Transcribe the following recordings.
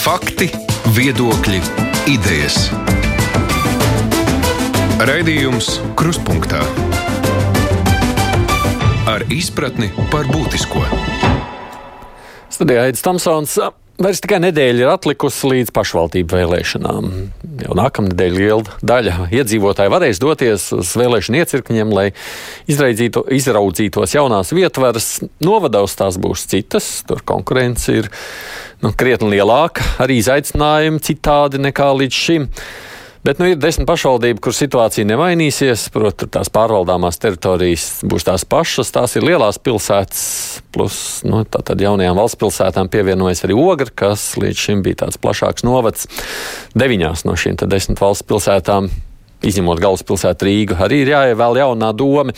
Fakti, viedokļi, idejas. Raidījums Kruspunkta ar izpratni par būtisko. Studijā Aits Tamsons. Vairs tikai nedēļa ir atlikusi līdz pašvaldību vēlēšanām. Jau nākamnedēļ liela daļa iedzīvotāji varēs doties uz vēlēšanu iecirkņiem, lai izraudzītos jaunās vietvaras. Novados tās būs citas, tur konkurence ir nu, krietni lielāka, arī izaicinājumi citādi nekā līdz šim. Bet nu, ir desmit pašvaldību, kur situācija nemainīsies. Protams, tās pārvaldāmās teritorijas būs tās pašas. Tās ir lielās pilsētas, plus nu, jaunajām valsts pilsētām pievienojas arī Ogra, kas līdz šim bija tāds plašāks novads. Deviņās no šīm desmit valsts pilsētām, izņemot galvaspilsētu Rīgu, arī ir jāievēl jaunā doma.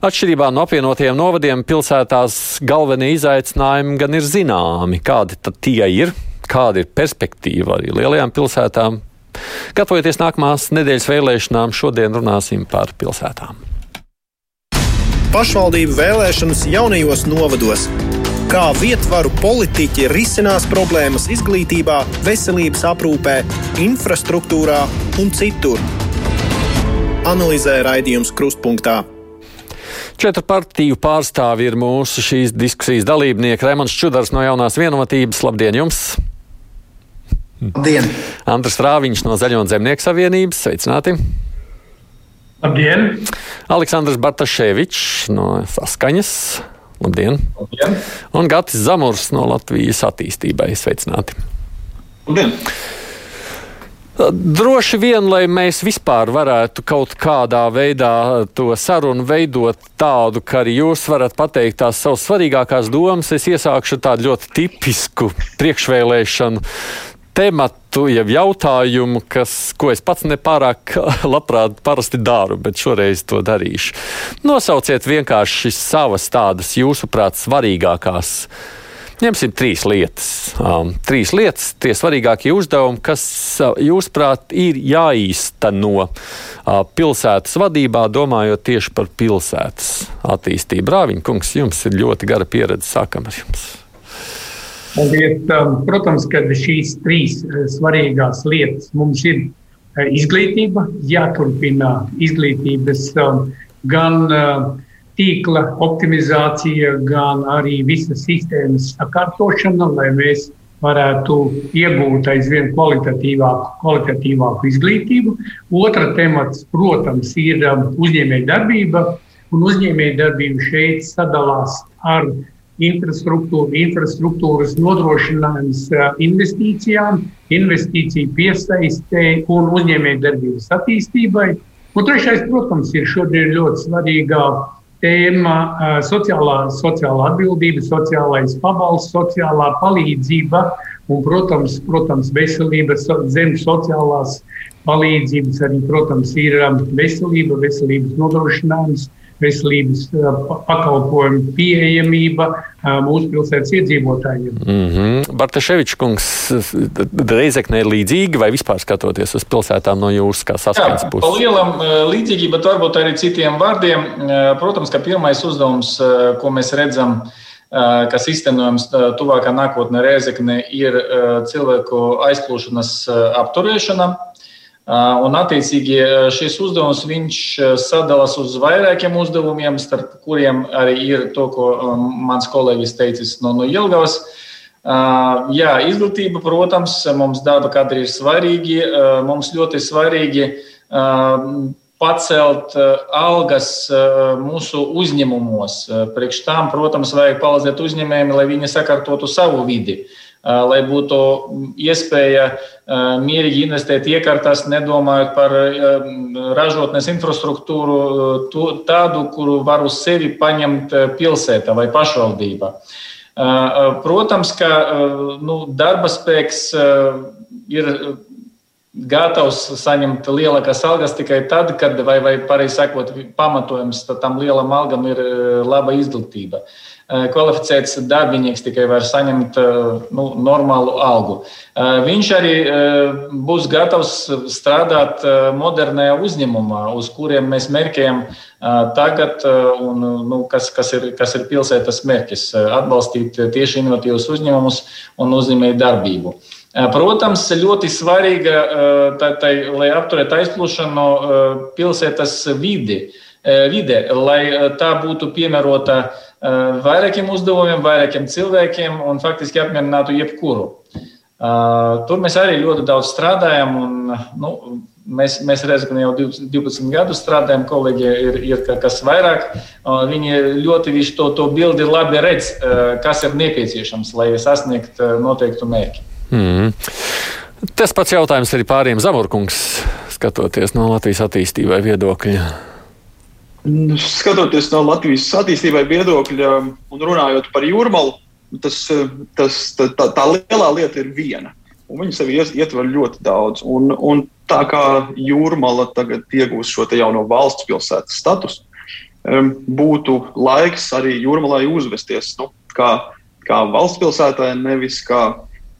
Atšķirībā no apvienotajiem novadiem pilsētās galvenie izaicinājumi gan ir zināmi, kādi tie ir, kāda ir perspektīva arī lielajām pilsētām, Gatavojoties nākamās nedēļas vēlēšanām, šodien runāsim par pilsētām. Pašvaldību vēlēšanas jaunajos novados. Kā vietvaru politiķi risinās problēmas izglītībā, veselības aprūpē, infrastruktūrā un citur. Analizē raidījums Krustpunktā. Četru partiju pārstāvji ir mūsu šīs diskusijas dalībnieki. Raimons Čudars no jaunās vienotības. Labdien jums! Labdien! Andris Rāviņš no Zaļo un Zemnieku savienības. Sveicināti! Labdien! Aleksandrs Bartaševičs no Saskaņas. Labdien! Labdien. Un Gatis Zamurs no Latvijas attīstībai. Sveicināti! Labdien! Droši vien, lai mēs vispār varētu kaut kādā veidā to sarunu veidot tādu, ka arī jūs varat pateikt tās savas svarīgākās domas, es iesākšu tādu ļoti tipisku priekšvēlēšanu tematu, jeb jautājumu, kas, ko es pats nepārāk labprāt parasti daru, bet šoreiz to darīšu. Nosauciet vienkārši savas tādas, jūsuprāt, svarīgākās. Ņemsim trīs lietas. Um, trīs lietas, tie svarīgākie uzdevumi, kas, uh, jūsuprāt, ir jāīsteno uh, pilsētas vadībā, domājot tieši par pilsētas attīstību. Brāviņ, kungs, jums ir ļoti gara pieredze. Sākam ar jums. Paldies. Um, protams, ka šīs trīs uh, svarīgās lietas mums ir uh, izglītība, jāturpina izglītības um, gan uh, tīkla optimizācija, gan arī visas sistēmas sakārtošana, lai mēs varētu iegūt aizvien kvalitatīvāku, kvalitatīvāku izglītību. Otra temats, protams, ir um, uzņēmējdarbība, un uzņēmējdarbība šeit sadalās ar infrastruktūra, infrastruktūras nodrošinājums investīcijām, investīciju piesaistē un uzņēmējdarbības attīstībai. Un trešais, protams, ir šodien ļoti svarīgā tēma - sociālā, sociālā atbildība, sociālais pabalsts, sociālā palīdzība un, protams, protams veselība zem sociālās palīdzības. Arī, protams, ir veselība, veselības nodrošinājums veselības pakalpojumu pieejamība mūsu pilsētas iedzīvotājiem. Mm -hmm. Bartaševičs kungs, Reizekne ir līdzīga vai vispār skatoties uz pilsētām no jūsu kā saskaņas puses? Pa lielam līdzīgi, bet varbūt arī citiem vārdiem. Protams, ka pirmais uzdevums, ko mēs redzam, kas iztenojams tuvākā nākotnē Reizekne, ir cilvēku aizplūšanas apturēšana Un, attiecīgi, šis uzdevums sadalās uz vairākiem uzdevumiem, starp kuriem arī ir to, ko mans kolēģis teicis no, no Ilgavas. Jā, izglītība, protams, mums darba kadri ir svarīgi. Mums ļoti svarīgi pacelt algas mūsu uzņēmumos. Priekš tam, protams, vajag palīdzēt uzņēmējiem, lai viņi sakārtotu savu vidi. Uh, lai būtu iespēja mierīgi investēt iekārtās, nedomājot par ražotnes infrastruktūru, tādu, kuru var uz sevi paņemt pilsēta vai pašvaldība. Protams, ka nu, darba spēks ir gatavs saņemt lielākas algas tikai tad, kad, vai, vai pareizi sakot, pamatojums tam lielam algam ir laba izglītība. Uh, Eh, kvalificēts darbinieks tikai var saņemt eh, nu, normālu algu. Eh, viņš arī būs gatavs strādāt modernajā uzņēmumā, uz kuriem mēs mērķējam tagad, un nu, kas, kas, ir, kas ir pilsētas mērķis - atbalstīt tieši inovatīvus uzņēmumus un uzņēmēju darbību. Protams, ļoti svarīga, tā, tā, lai apturētu aizplūšanu pilsētas vidi, vide, lai tā būtu piemērota vairākiem uzdevumiem, vairākiem cilvēkiem un faktiski apmierinātu jebkuru. Tur mēs arī ļoti daudz strādājam. Un, nu, Mēs, mēs ka jau 12 gadus strādājam, kolēģi ir, ir kas vairāk. Viņi ļoti visu to, to bildi labi redz, kas ir nepieciešams, lai sasniegtu noteiktu mērķi. Mm. Tas pats jautājums arī pāriem Zamurkungs, skatoties no Latvijas attīstībai viedokļa. Skatoties no Latvijas attīstībai viedokļa un runājot par jūrmalu, tas, tas, tā, tā, lielā lieta ir viena. Viņa sev ietver ļoti daudz. Un, un tā kā jūrmala tagad iegūs šo jauno valsts pilsētas statusu, būtu laiks arī jūrmalai uzvesties nu, kā, kā valsts pilsētai, nevis kā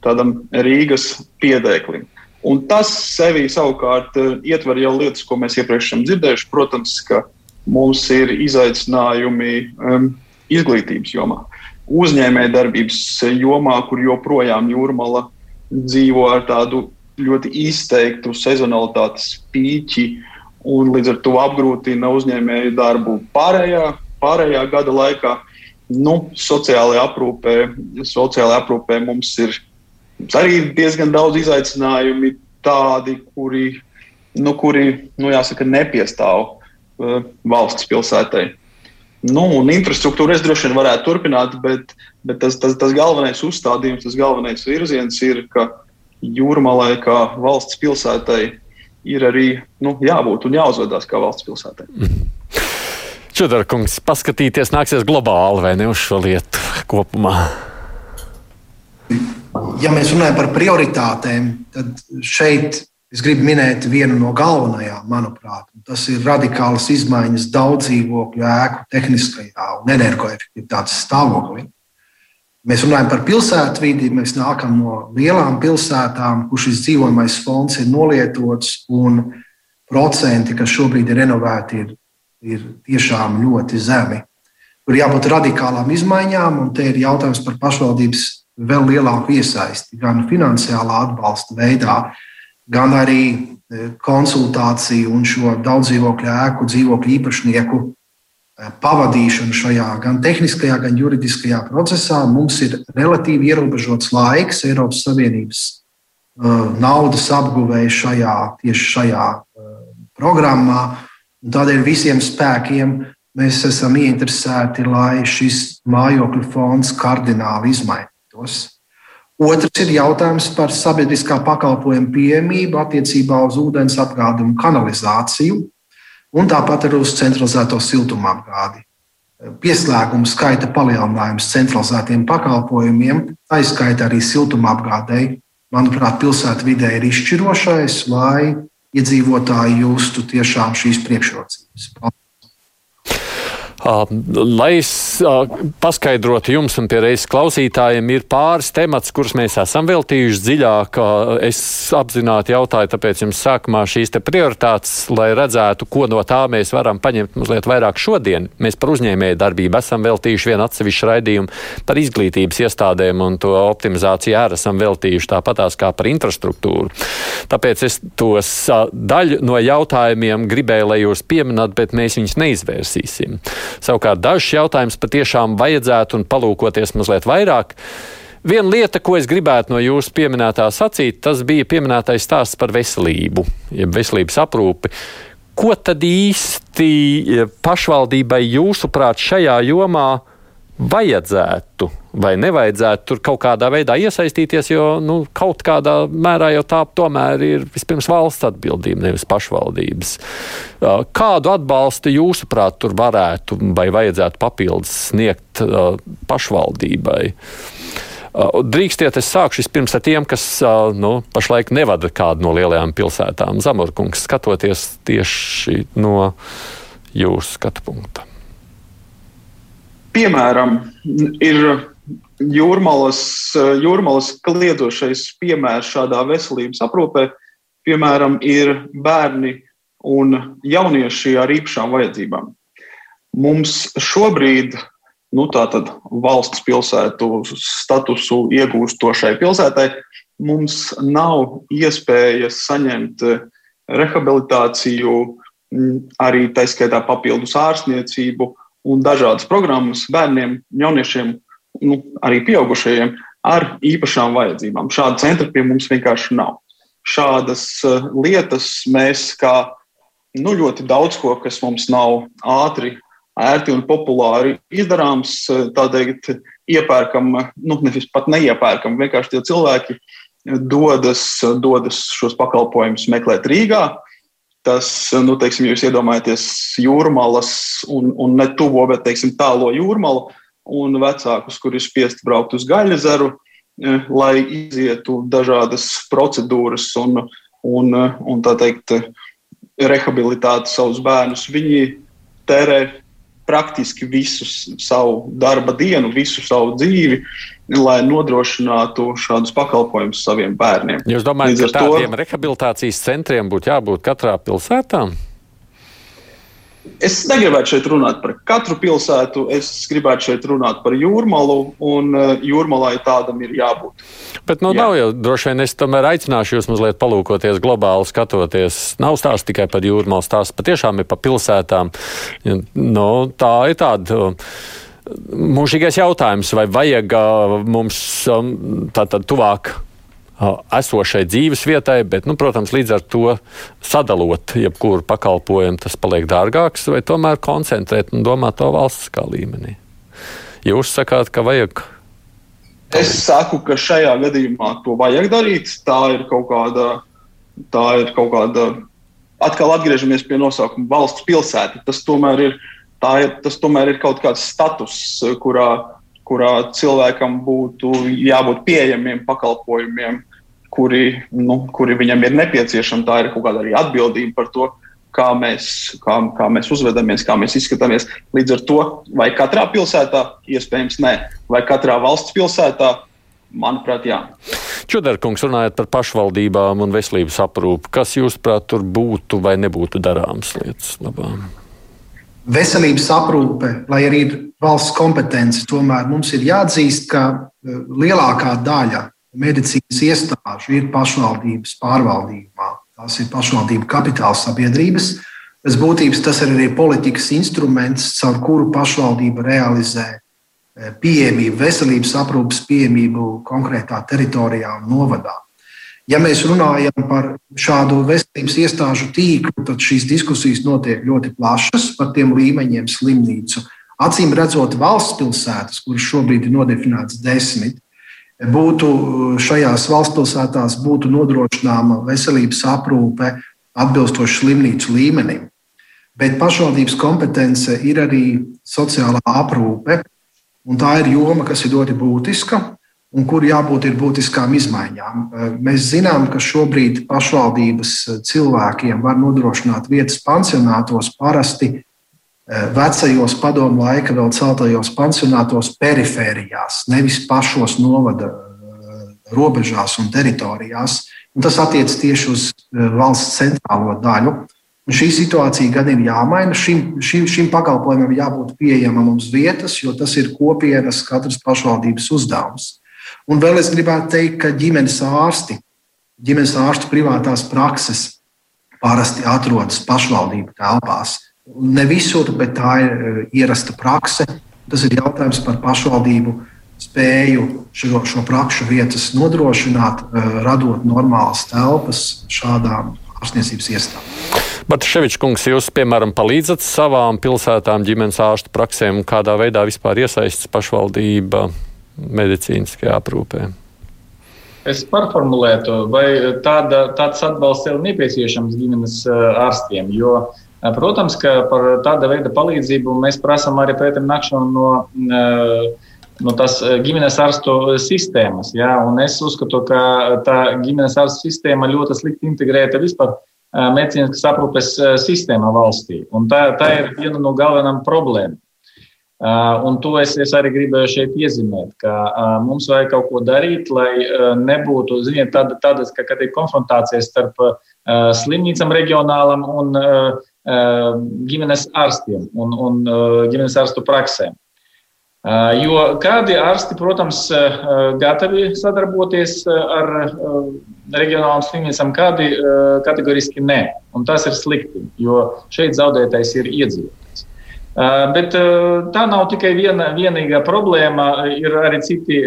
tādam Rīgas piedēklim. Un tas sevī savukārt eh, ietver jau lietas, ko mēs iepriekš esam dzirdējuši. Protams, ka mums ir izaicinājumi um, izglītības jomā, uzņēmējdarbības jomā, kur joprojām jūrmala dzīvo ar tādu ļoti izteiktu sezonalitātes pīķi, un līdz ar to apgrūtina uzņēmēju darbu pārējā, pārējā gada laikā. Nu, sociālajā aprūpē, sociālajā aprūpē mums ir arī diezgan daudz izaicinājumu, tādi, kuri, nu, kuri nu, jāsaka, nepiestāv valsts pilsētai. Nu, un infrastruktūra es droši vien varētu turpināt, bet, bet tas, tas, tas galvenais uzstādījums, tas galvenais virziens ir, ka jūrmalai kā valsts pilsētai ir arī nu, jābūt un jāuzvedās kā valsts pilsētai. Čudarkungs, paskatīties nāksies globāli vai ne uz šo lietu kopumā? Ja mēs runājam par prioritātēm, tad šeit es gribu minēt vienu no galvenajām, manuprāt. Tas ir radikālas izmaiņas daudz dzīvokļu ēku tehniskajā un energoefektivitātes stāvoklī. Mēs runājam par pilsētvidi, mēs nākam no lielām pilsētām, kur šis dzīvojamais fonds ir nolietots, un procenti, kas šobrīd ir renovēti, ir, ir tiešām ļoti zemi. Tur jābūt radikālām izmaiņām, un te ir jautājums par pašvaldības vēl lielāku iesaisti, gan finansiālā atbalsta veidā, gan arī e, konsultāciju un šo daudzdzīvokļu ēku dzīvokļu īpašnieku e, pavadīšanu šajā gan tehniskajā, gan juridiskajā procesā. Mums ir relatīvi ierobežots laiks Eiropas Savienības e, naudas apguvēja šajā, tieši šajā programmā. Tādēļ visiem spēkiem mēs esam ieinteresēti, lai šis mājokļu fonds kardināli izmainītos. Otrs ir jautājums par sabiedriskā pakalpojuma pieejamību attiecībā uz ūdens apgādi un kanalizāciju, un tāpat arī uz centralizēto siltumapgādi. Pieslēgumu skaita palielinājums centralizētiem pakalpojumiem, tā izskaita arī siltumapgādēji, manuprāt, pilsētvidē ir izšķirošais, lai iedzīvotāji justu tiešām šīs priekšrocības. Paldies! Lai es paskaidrotu jums un pierādītu klausītājiem, ir pāris temats, kurus mēs esam veltījuši dziļāk. Es apzināti jautāju, tāpēc jums sākumā šīs prioritātes, lai redzētu, ko no tā mēs varam paņemt mazliet vairāk šodien. Mēs par uzņēmēju darbību esam veltījuši vienu atsevišķu raidījumu par izglītības iestādēm un to optimizāciju arī esam veltījuši tāpatās kā par infrastruktūru. Tāpēc es tos daļu no jautājumiem gribēju, lai jūs pieminat, bet mēs viņus neizvērsīsim. Savukārt dažs jautājums patiešām vajadzētu un palūkoties mazliet vairāk. Viena lieta, ko es gribētu no jūsu pieminētā sacīt, tas bija pieminētais stāsts par veselību, jeb veselības aprūpi. Ko tad īsti pašvaldībai jūsuprāt šajā jomā vajadzētu vai nevajadzētu tur kaut kādā veidā iesaistīties, jo nu, kaut kādā mērā jau tā tomēr ir vispirms valsts atbildība, nevis pašvaldības. Kādu atbalstu jūsuprāt tur varētu vai vajadzētu papildus sniegt pašvaldībai? Drīkstiet, es sākšu vispirms ar tiem, kas nu, pašlaik nevada kādu no lielajām pilsētām. Zamorkungs, skatoties tieši no jūsu skatu punkta. Piemēram, ir jūrmalas, jūrmalas kliedošais piemērs šādā veselības aprūpē, piemēram, ir bērni un jaunieši ar īpašām vajadzībām. Mums šobrīd nu, valsts pilsētu statusu iegūstošai pilsētai, mums nav iespējas saņemt rehabilitāciju, arī tā skaitā papildus ārstniecību un dažādas programmas bērniem, jauniešiem, nu, arī pieaugušajiem ar īpašām vajadzībām. Šāda centra pie mums vienkārši nav. Šādas uh, lietas mēs kā nu, ļoti daudz ko, kas mums nav ātri, ērti un populāri izdarāms, uh, tādēļ iepērkam, nu, nevis pat neiepērkam, vienkārši tie cilvēki dodas, dodas šos pakalpojumus meklēt Rīgā. Tas, nu, teiksim, jūs iedomājaties jūrmalas un, un ne tuvo, bet, teiksim, tālo jūrmalu, un vecākus, kuri ir spiesti braukt uz Gaļazaru, eh, lai izietu dažādas procedūras un, un, un tā teikt, rehabilitētu savus bērnus. Viņi tērē praktiski visu savu darba dienu, visu savu dzīvi, lai nodrošinātu šādus pakalpojumus saviem bērniem. Jūs domājat, ka tādiem to... rehabilitācijas centriem būtu jābūt katrā pilsētā? Es negribētu šeit runāt par katru pilsētu, es gribētu šeit runāt par jūrmalu, un eh, jūrmalai tādam ir jābūt. Bet nu, Jā. nav jau droši vien es tomēr aicināšu jūs mazliet palūkoties globāli skatoties. Nav stāsts tikai par jūrmalu, stāsts patiešām ir par pilsētām. Nu, tā ir tāda. Mūžīgais jautājums, vai vajag mums tātad tuvāk esošai dzīves vietai, bet, nu, protams, līdz ar to sadalot jebkuru pakalpojumu, tas paliek dārgāks, vai tomēr koncentrēt un domāt to valsts kā līmenī. Jūs sakāt, ka vajag. Es saku, ka šajā gadījumā to vajag darīt. Tā ir kaut kāda, tā ir kaut kāda, atkal atgriežamies pie nosaukuma valsts pilsēta. Tas tomēr ir, ir, tas tomēr ir kaut kāds status, kurā, kurā cilvēkam būtu jābūt pieejamiem pakalpojumiem, kuri, nu, kuri viņam ir nepieciešami. Tā ir kaut kāda arī atbildība par to, kā mēs, kā, kā mēs uzvedamies, kā mēs izskatāmies. Līdz ar to, vai katrā pilsētā, iespējams, nē, vai katrā valsts pilsētā, manuprāt, jā. Čudarkungs, runājot par pašvaldībām un veselības aprūpi, kas jūsuprāt tur būtu vai nebūtu darāms lietas labā? Veselības aprūpe, lai arī ir valsts kompetence, tomēr mums ir jāatzīst, ka eh, lielākā daļa medicīnas iestāžu ir pašvaldības pārvaldībā. Tās ir pašvaldību kapitāla sabiedrības. Pēc būtības tas ir arī politikas instruments, caur kuru pašvaldība realizē e, pieejamību, veselības aprūpas pieejamību konkrētā teritorijā un novadā. Ja mēs runājam par šādu veselības iestāžu tīklu, tad šīs diskusijas notiek ļoti plašas par tiem līmeņiem slimnīcu. Acīm redzot, valsts pilsētas, kuras šobrīd ir nodefinētas desmit, būtu šajās valstspilsētās būtu nodrošināma veselības aprūpe atbilstoši slimnīcu līmenim. Bet pašvaldības kompetence ir arī sociālā aprūpe, un tā ir joma, kas ir ļoti būtiska un kur jābūt ir būtiskām izmaiņām. Mēs zinām, ka šobrīd pašvaldības cilvēkiem var nodrošināt vietas pansionātos parasti Eh, vecajos padomu laika vēl celtajos pansionātos perifērijās, nevis pašos novada eh, robežās un teritorijās. Un tas attiecas tieši uz eh, valsts centrālo daļu. Un šī situācija gan ir jāmaina. Šim, šim, šim pakalpojumam jābūt pieejamam uz vietas, jo tas ir kopienas katras pašvaldības uzdevums. Un vēl es gribētu teikt, ka ģimenes ārsti, ģimenes ārstu privātās prakses parasti atrodas pašvaldību telpās. Ne visur, bet tā ir eh, ierasta prakse. Tas ir jautājums par pašvaldību spēju šo, šo prakšu vietas nodrošināt, eh, radot normālas telpas šādām ārstniecības iestādēm. Bartaševičs kungs, jūs, piemēram, palīdzat savām pilsētām, ģimenes ārstu praksēm, kādā veidā vispār iesaistas pašvaldība medicīniskajā aprūpē? Es pārformulētu, vai tāda, tāds atbalsts ir nepieciešams ģimenes eh, ārstiem, jo uh, Protams, ka par tāda veida palīdzību mēs prasām arī pētam nakšanu no, no tās ģimenes ārstu sistēmas. Ja? Un es uzskatu, ka tā ģimenes ārstu sistēma ļoti slikti integrēta vispār medicīnas aprūpes sistēmā valstī. Un tā, tā ir viena no galvenām problēmām. Uh, un to es, es arī gribēju šeit iezīmēt, ka uh, mums vajag kaut ko darīt, lai uh, nebūtu ziniet, tāda, tādas, ka, kad ir konfrontācijas starp slimnīcām reģionālam un ģimenes ārstiem un, un ģimenes ārstu praksēm. Jo kādi ārsti, protams, gatavi sadarboties ar reģionālām slimnīcām, kādi kategoriski nē. Un tas ir slikti, jo šeit zaudētais ir iedzīvotājs. Bet tā nav tikai viena vienīgā problēma, ir arī citi,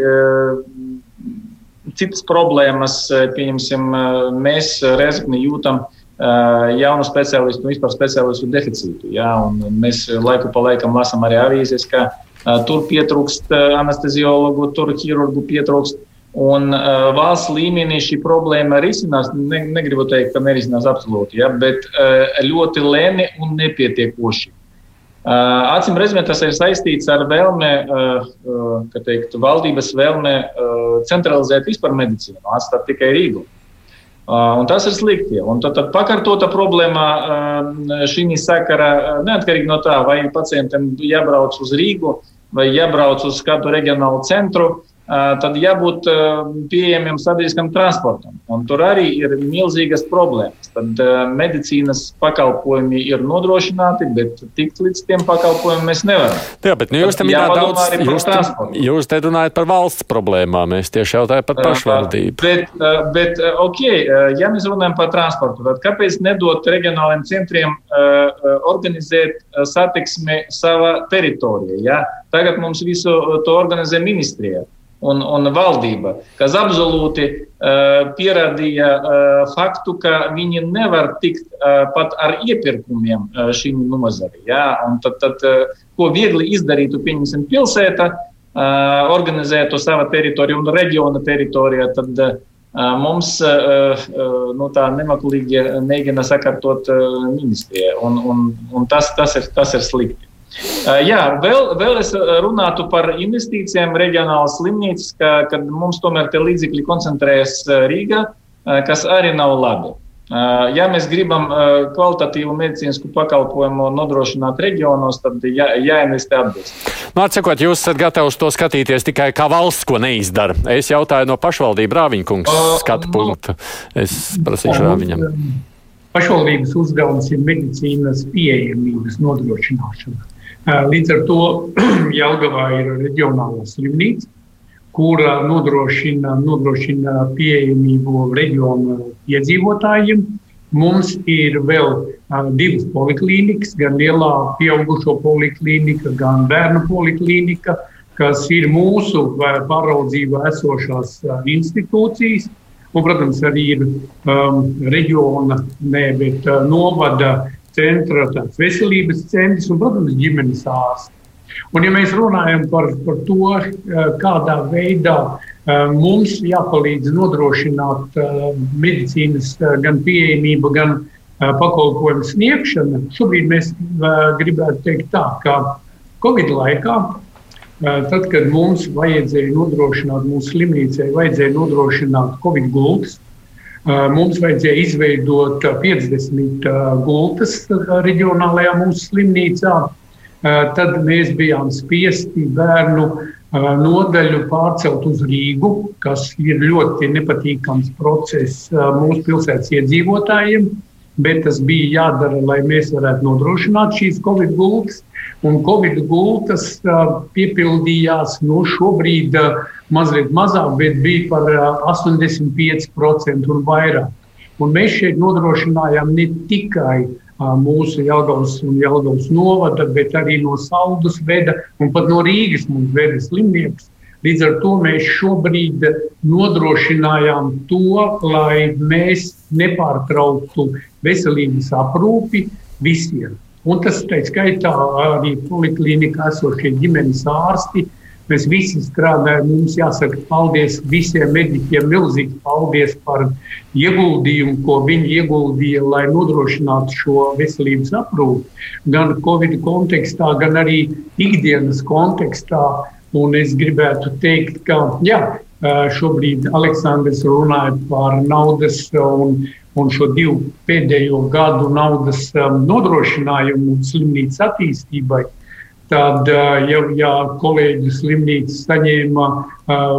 citas problēmas. Pieņemsim, mēs Rezekni jūtam jaunu speciālistu, vispār speciālistu deficītu. Ja? Mēs laiku pa laikam lasām arī avīzes, ka Tur pietrūkst anesteziologu, tur ķirurgu pietrūkst. Un uh, valsts līmenī šī problēma risinās. Ne, negribu teikt, ka nerisinās absolūti, ja, bet uh, ļoti lēni un nepietiekoši. Uh, Acīm redzot, tas ir saistīts ar vēlme, uh, uh, teikt, valdības vēlme uh, centralizēt vispār medicīnu, atstāt tikai Rīgu. Uh, un tas ir slikti. Un tad, tad pakārtota problēma uh, šī sakara, neatkarīgi no tā, vai pacientam jābrauc uz Rīgu, uh, vai jābrauc uz kādu reģionālu centru, tad jābūt pieejamiem sabiedriskam transportam. Un tur arī ir milzīgas problēmas. Tad medicīnas pakalpojumi ir nodrošināti, bet tikt līdz tiem pakalpojumiem mēs nevaram. Jā, bet nu, jūs tam minējāt daudz. Jūs, te, jūs te runājat par valsts problēmām, es tieši jautāju par pašvaldību. Bet, bet, ok, ja mēs runājam par transportu, tad kāpēc nedot reģionāliem centriem organizēt satiksmi savā teritorijā? Ja? Tagad mums visu to organizē ministrija un, un valdība, kas absolūti uh, pierādīja uh, faktu, ka viņi nevar tikt uh, pat ar iepirkumiem uh, šīm nozarei. Ja? Tad, tad, uh, ko viegli izdarītu, pieņemsim, pilsēta, uh, organizētu savu teritoriju un reģiona teritorijā, tad uh, mums uh, nu, tā nemaklīgi mēģina sakārtot uh, ministrija. Un, un, un tas, tas, ir, tas ir slikti. Jā, vēl, vēl es runātu par investīcijām reģionālas slimnīcas, ka, kad mums tomēr tie līdzekļi koncentrējas Rīgā, kas arī nav labi. Ja mēs gribam kvalitatīvu medicīnisku pakalpojumu nodrošināt reģionos, tad jā, jāinvestē atbilstīgi. Nu, Atsakot, jūs esat gatavs to skatīties tikai kā valsts, ko neizdara. Es jautāju no pašvaldību Rāviņkungs skatu nu, punktu. Es prasīšu Rāviņam. Pašvaldības uzdevums ir medicīnas pieejamības nodrošināšana. Līdz ar to Jelgavā ir reģionālā slimnīca, kura nodrošina, nodrošina pieejamību reģionu iedzīvotājiem. Mums ir vēl uh, divas poliklīnikas, gan lielā pieaugušo poliklīnika, gan bērnu poliklīnika, kas ir mūsu pāraudzībā esošās uh, institūcijas. Un, protams, arī ir um, reģiona, ne, bet uh, novada centra, tāds veselības centrs un, protams, ģimenes ārsts. Un, ja mēs runājam par, par to, eh, kādā veidā eh, mums jāpalīdz nodrošināt eh, medicīnas gan pieejamību, gan pakalpojumu sniegšanu, šobrīd mēs gribētu teikt tā, ka Covid laikā, tad, kad mums vajadzēja nodrošināt, mūsu slimnīcai vajadzēja nodrošināt Covid gultas, Mums vajadzēja izveidot 50 gultas reģionālajā mūsu slimnīcā. Tad mēs bijām spiesti bērnu nodaļu pārcelt uz Rīgu, kas ir ļoti nepatīkams process mūsu pilsētas iedzīvotājiem bet tas bija jādara, lai mēs varētu nodrošināt šīs Covid gultas. Un Covid gultas piepildījās nu, šobrīd mazliet mazāk, bet bija par 85% un vairāk. Un mēs šeit nodrošinājām ne tikai mūsu Jālgavas un Jālgavas novada, bet arī no Saldus veda un pat no Rīgas mums veda slimnieks. Līdz ar to mēs šobrīd nodrošinājām to, lai mēs nepārtrauktu veselības aprūpi visiem. Un tas tā skaitā arī poliklinikā esošie ģimenes ārsti. Mēs visi strādājam, mums jāsaka paldies visiem mediķiem, milzīgi paldies par ieguldījumu, ko viņi ieguldīja, lai nodrošinātu šo veselības aprūpi. Gan Covid kontekstā, gan arī ikdienas kontekstā Un es gribētu teikt, ka jā, šobrīd Aleksandrs runāja par naudas un, un šo divu pēdējo gadu naudas nodrošinājumu slimnīcas attīstībai. Tad, ja, ja kolēģi slimnīca saņēma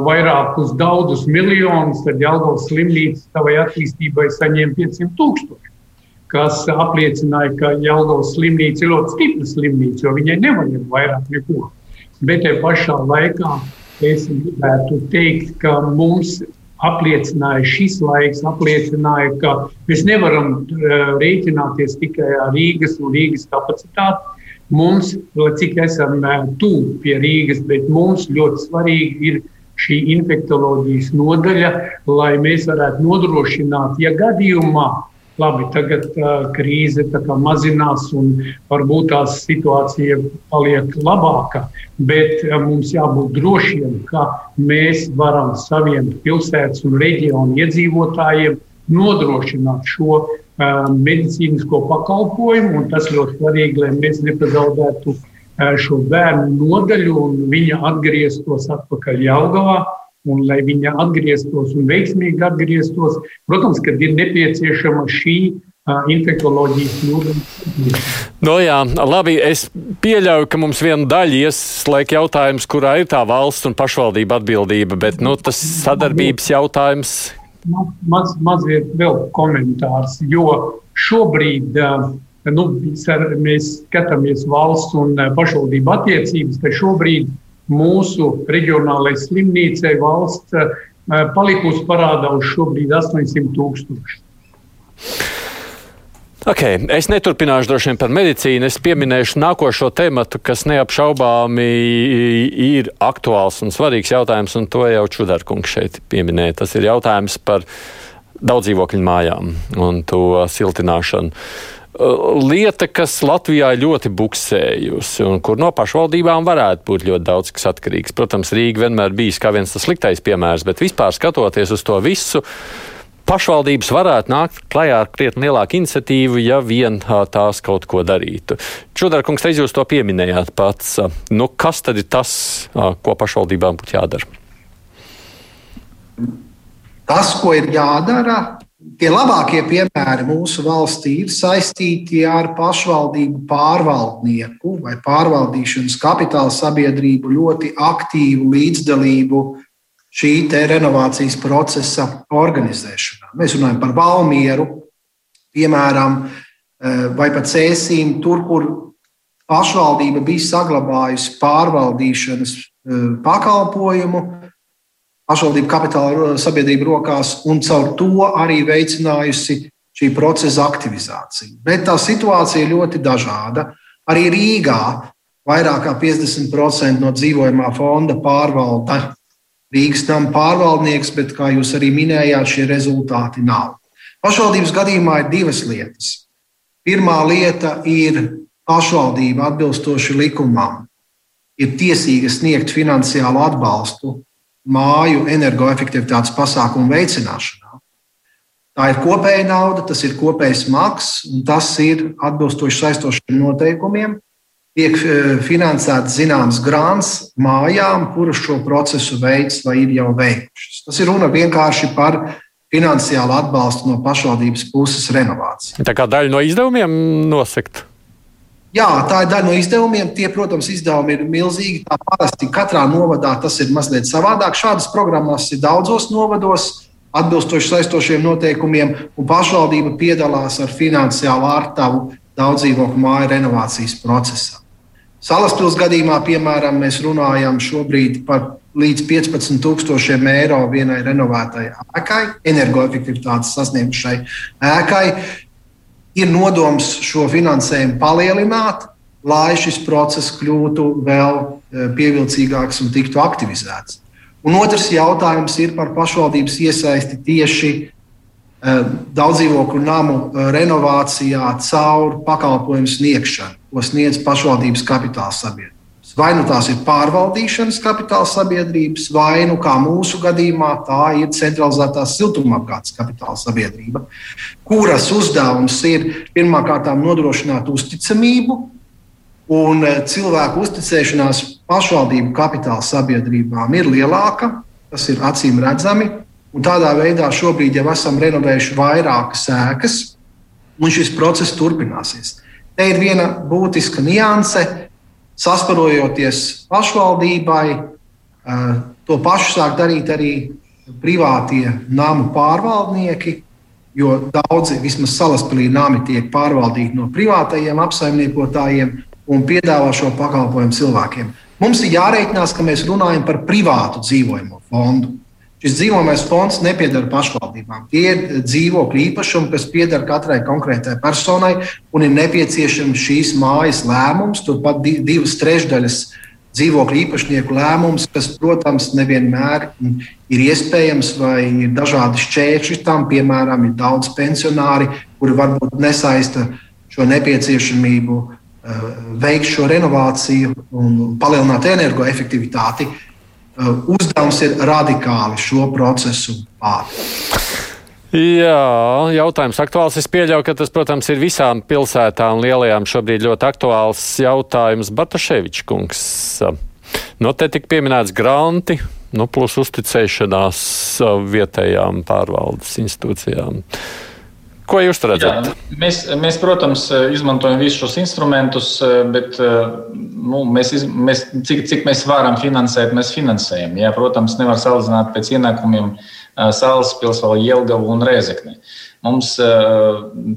vairākus daudzus miljonus, tad Jālgavas slimnīca savai attīstībai saņēma 500 tūkstoši kas apliecināja, ka Jālgavas slimnīca ir ļoti stipra slimnīca, jo viņai nevajag vairāk neko. bet te pašā laikā es gribētu teikt, ka mums apliecināja šis laiks, apliecināja, ka mēs nevaram uh, rēķināties tikai ar Rīgas un Rīgas kapacitāti. Mums, cik esam uh, tuvu pie Rīgas, bet mums ļoti svarīgi ir šī infektuoloģijas nodaļa, lai mēs varētu nodrošināt, ja gadījumā Labi, tagad uh, krīze mazinās un varbūt tā situācija paliek labāka, bet uh, mums jābūt drošiem, ka mēs varam saviem pilsētas un reģionu iedzīvotājiem nodrošināt šo uh, medicīnisko pakalpojumu. Tas ļoti svarīgi, lai mēs nepazaudētu uh, šo bērnu nodaļu un viņa atgrieztos atpakaļ Jaungavā un lai viņa atgrieztos un veiksmīgi atgrieztos. Protams, ka ir nepieciešama šī infektuoloģijas nodaļa. No jā, labi, es pieļauju, ka mums viena daļa ieslēg jautājums, kurā ir tā valsts un pašvaldība atbildība, bet nu, tas sadarbības jautājums. Maz, mazliet vēl komentārs, jo šobrīd nu, mēs skatāmies valsts un pašvaldību attiecības, ka šobrīd mūsu reģionālajai slimnīcai valsts eh, palikusi parādā uz šobrīd 800 tūkstoši. Okay, es neturpināšu droši vien par medicīnu. Es pieminēšu nākošo tematu, kas neapšaubāmi ir aktuāls un svarīgs jautājums, un to jau Čudarkungs šeit pieminēja. Tas ir jautājums par daudzdzīvokļu mājām un to siltināšanu. Lieta, kas Latvijā ļoti buksējusi un kur no pašvaldībām varētu būt ļoti daudz kas atkarīgs. Protams, Rīga vienmēr bijis kā viens tas sliktais piemērs, bet vispār skatoties uz to visu, pašvaldības varētu nākt klajā ar krietni lielāku iniciatīvu, ja vien tās kaut ko darītu. Čudarkungs, reiz jūs to pieminējāt pats. Nu, kas tad ir tas, ko pašvaldībām būtu jādara? Tas, ko ir jādara, Tie labākie piemēri mūsu valstī ir saistīti ar pašvaldību pārvaldnieku vai pārvaldīšanas kapitāla sabiedrību ļoti aktīvu līdzdalību šī renovācijas procesa organizēšanā. Mēs runājam par Valmieru, piemēram, eh, vai pat Cēsīm, tur, kur pašvaldība bija saglabājusi pārvaldīšanas eh, pakalpojumu pašvaldību kapitāla sabiedrību rokās un caur to arī veicinājusi šī procesa aktivizāciju. Bet tā situācija ir ļoti dažāda. Arī Rīgā vairāk kā 50% no dzīvojamā fonda pārvalda Rīgas nama pārvaldnieks, bet, kā jūs arī minējāt, šie rezultāti nav. Pašvaldības gadījumā ir divas lietas. Pirmā lieta ir pašvaldība atbilstoši likumam, ir tiesīga sniegt finansiālu atbalstu māju energoefektivitātes pasākumu veicināšanā. Tā ir kopēja nauda, tas ir kopējs maksas, un tas ir atbilstoši saistošiem noteikumiem. Tiek e, finansēts zināms grāns mājām, kuras šo procesu veids vai ir jau veikušas. Tas ir runa vienkārši par finansiālu atbalstu no pašvaldības puses renovāciju. Tā kā daļa no izdevumiem nosakt. Jā, tā ir daļa no izdevumiem. Tie, protams, izdevumi ir milzīgi. Tā parasti katrā novadā tas ir mazliet savādāk. Šādas programmas ir daudzos novados, atbilstoši saistošiem noteikumiem, un pašvaldība piedalās ar finansiālu ārtavu daudzdzīvokļu māju renovācijas procesā. Salaspils gadījumā, piemēram, mēs runājam šobrīd par līdz 15,000 eiro vienai renovētai ēkai, energoefektivitātes sasniegšai ēkai ir nodoms šo finansējumu palielināt, lai šis process kļūtu vēl e, pievilcīgāks un tiktu aktivizēts. Un otrs jautājums ir par pašvaldības iesaisti tieši e, daudzdzīvokļu namu e, renovācijā caur pakalpojumu sniegšanu, ko sniedz pašvaldības kapitāla sabiedrība. Vai nu tās ir pārvaldīšanas kapitāla sabiedrības, vai nu kā mūsu gadījumā tā ir centralizētās siltumapgādes kapitāla sabiedrība, kuras uzdevums ir pirmkārt nodrošināt uzticamību un e, cilvēku uzticēšanās pašvaldību kapitāla sabiedrībām ir lielāka. Tas ir acīm redzami. Un tādā veidā šobrīd jau esam renovējuši vairākas ēkas, un šis process turpināsies. Te ir viena būtiska nianse sasparojoties pašvaldībai, eh, to pašu sāk darīt arī privātie namu pārvaldnieki, jo daudzi, vismaz salaspēlī, nami tiek pārvaldīti no privātajiem apsaimniekotājiem un piedāvā šo pakalpojumu cilvēkiem. Mums ir jārēķinās, ka mēs runājam par privātu dzīvojamo fondu. Šis dzīvojamais fonds nepiedara pašvaldībām. Tie ir dzīvokļu īpašumi, kas pieder katrai konkrētai personai, un ir nepieciešams šīs mājas lēmums. Turpat divas trešdaļas dzīvokļu īpašnieku lēmums, kas, protams, nevienmēr ir iespējams, vai ir dažādi šķēršļi tam. Piemēram, ir daudz pensionāri, kuri varbūt nesaista šo nepieciešamību eh, veikt šo renovāciju un palielināt energoefektivitāti. Eh, uzdevums ir radikāli šo procesu pātrināt. Jā, jautājums aktuāls. Es pieļauju, ka tas, protams, ir visām pilsētām lielajām šobrīd ļoti aktuāls jautājums. Bartaševičs kungs. No te tik pieminēts granti, nu, plus uzticēšanās vietējām pārvaldes institūcijām. Ko jūs redzat? Jā, mēs, mēs, protams, izmantojam visus šos instrumentus, bet nu, mēs, mēs, cik, cik mēs varam finansēt, mēs finansējam. Jā, protams, nevar salīdzināt pēc ienākumiem Salaspilsnu, Jelgavu un Rēzekni. Mums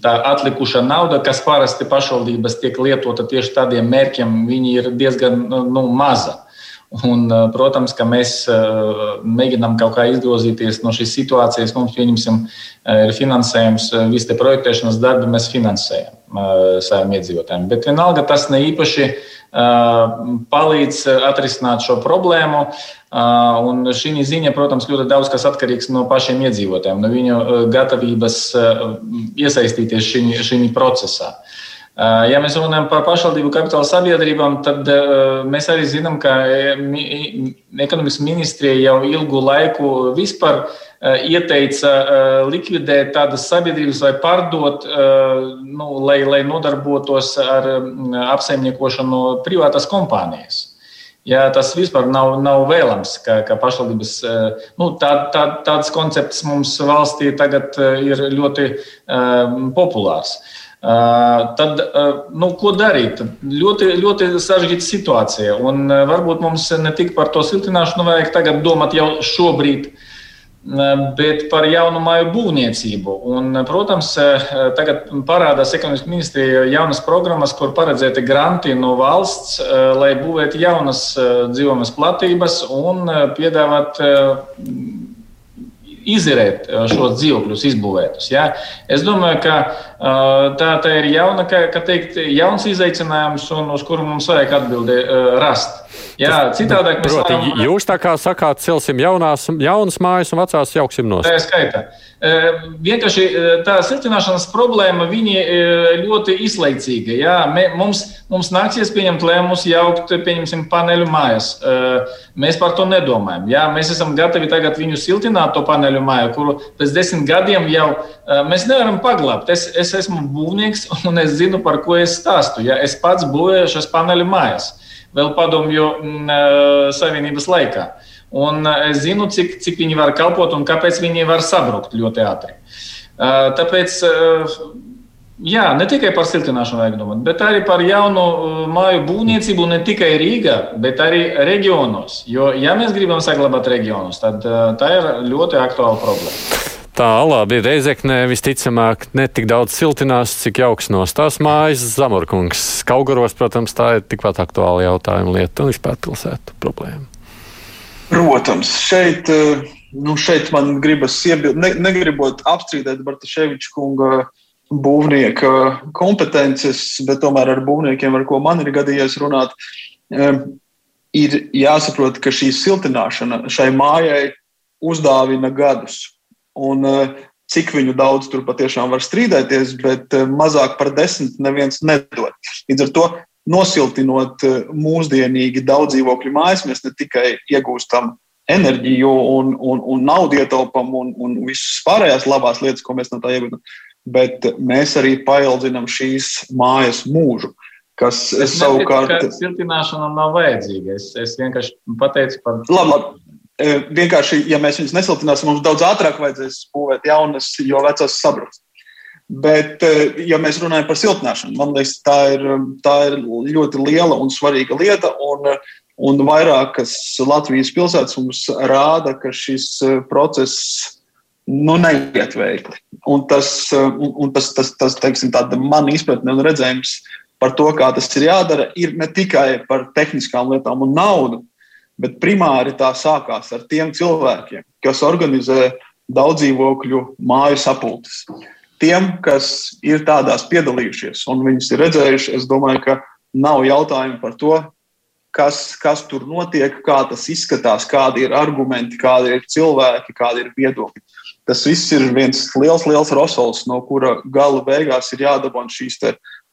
tā atlikušā nauda, kas parasti pašvaldības tiek lietota tieši tādiem mērķiem, ir diezgan nu, maza. Un, protams, ka mēs mēģinām kaut kā izgrozīties no šīs situācijas. Mums, pieņemsim, ir finansējums, visi projektēšanas darbi mēs finansējam saviem iedzīvotājiem. Bet vienalga tas ne īpaši palīdz atrisināt šo problēmu. Un šī ziņa, protams, ļoti daudz kas atkarīgs no pašiem iedzīvotājiem, no viņu gatavības iesaistīties šī procesā. Ja mēs runājam par pašvaldību kapitāla sabiedrībām, tad mēs arī zinām, ka ekonomikas ministrija jau ilgu laiku vispār ieteica likvidēt tādas sabiedrības vai pārdot, nu, lai, lai nodarbotos ar apsaimniekošanu privātās kompānijas. Ja, tas vispār nav, nav vēlams, ka, ka pašvaldības nu, tā, tā, tāds koncepts mums valstī tagad ir ļoti uh, populārs. Uh, Tad, nu, ko darīt? Ļoti, ļoti sarežģīta situācija. Un varbūt mums ne tik par to siltināšanu vajag tagad domāt jau šobrīd, bet par jaunu māju būvniecību. Un, protams, tagad parādās ekonomikas ministrija jaunas programmas, kur paredzēti granti no valsts, lai būvētu jaunas dzīvojamas platības un piedāvāt izirēt šos dzīvokļus, izbūvētus. Ja? Es domāju, ka tā, tā ir jauna, ka, ka teikt, jauns izaicinājums, un uz kuru mums vajag atbildi rast. Jā, citādāk mēs Proti, varam... Jūs tā kā sakāt, celsim jaunās, jaunas mājas un vecās jauksim no. Tā ir skaita. Vienkārši tā siltināšanas problēma ļoti izlaicīga. Jā, mums, mums nāksies pieņemt lēmumus jaukt, pieņemsim, paneļu mājas. Mēs par to nedomājam. Jā, mēs esam gatavi tagad viņu siltināt, to paneļu māju, kuru pēc desmit gadiem jau mēs nevaram paglābt. Es, es esmu būvnieks un es zinu, par ko es stāstu. Jā, es pats būvēju šīs paneļu mājas vēl padomju mm, savienības laikā. Un es zinu, cik, cik viņi var kalpot un kāpēc viņi var sabrukt ļoti ātri. Tāpēc, jā, ne tikai par siltināšanu vajag domāt, bet arī par jaunu māju būvniecību ne tikai Rīgā, bet arī reģionos. Jo, ja mēs gribam saglabāt reģionus, tad tā ir ļoti aktuāla problēma. Tā labi, Reizeknē visticamāk ne tik daudz siltinās, cik jauks nostās mājas Zamorkungs. Kaugaros, protams, tā ir tikpat aktuāla jautājuma lieta un vispār pilsētu problēma. Protams, šeit, eh, nu šeit man gribas iebilst, ne, negribot apstrīdēt Bartaševiča kunga būvnieka kompetences, bet tomēr ar būvniekiem, ar ko man ir gadījies runāt, eh, ir jāsaprot, ka šī siltināšana šai mājai uzdāvina gadus Un, eh, cik viņu daudz tur patiešām var strīdēties, bet eh, mazāk par desmit neviens nedod. Līdz ar to nosiltinot eh, mūsdienīgi daudz dzīvokļu mājas, mēs ne tikai iegūstam enerģiju un, un, un naudu ietaupām un, un visas pārējās labās lietas, ko mēs no tā iegūstam, bet mēs arī paildzinām šīs mājas mūžu. Kas es savukārt. Siltināšana nav vajadzīga. Es, es vienkārši pateicu par. Labi, labi. Vienkārši, ja mēs viņus nesiltināsim, mums daudz ātrāk vajadzēs būvēt jaunas, jo vecās sabruks. Bet, ja mēs runājam par siltināšanu, man liekas, tā ir, tā ir ļoti liela un svarīga lieta. Un, un vairākas Latvijas pilsētas mums rāda, ka šis process nu, neiet veikli. Un tas, un, un tas, tas, tas teiksim, man izpratne un redzējums par to, kā tas ir jādara, ir ne tikai par tehniskām lietām un naudu, bet primāri tā sākās ar tiem cilvēkiem, kas organizē daudzdzīvokļu māju sapulces. Tiem, kas ir tādās piedalījušies un viņus ir redzējuši, es domāju, ka nav jautājumu par to, kas, kas tur notiek, kā tas izskatās, kādi ir argumenti, kādi ir cilvēki, kādi ir viedokļi. Tas viss ir viens liels, liels rosols, no kura gala beigās ir jādabūna šīs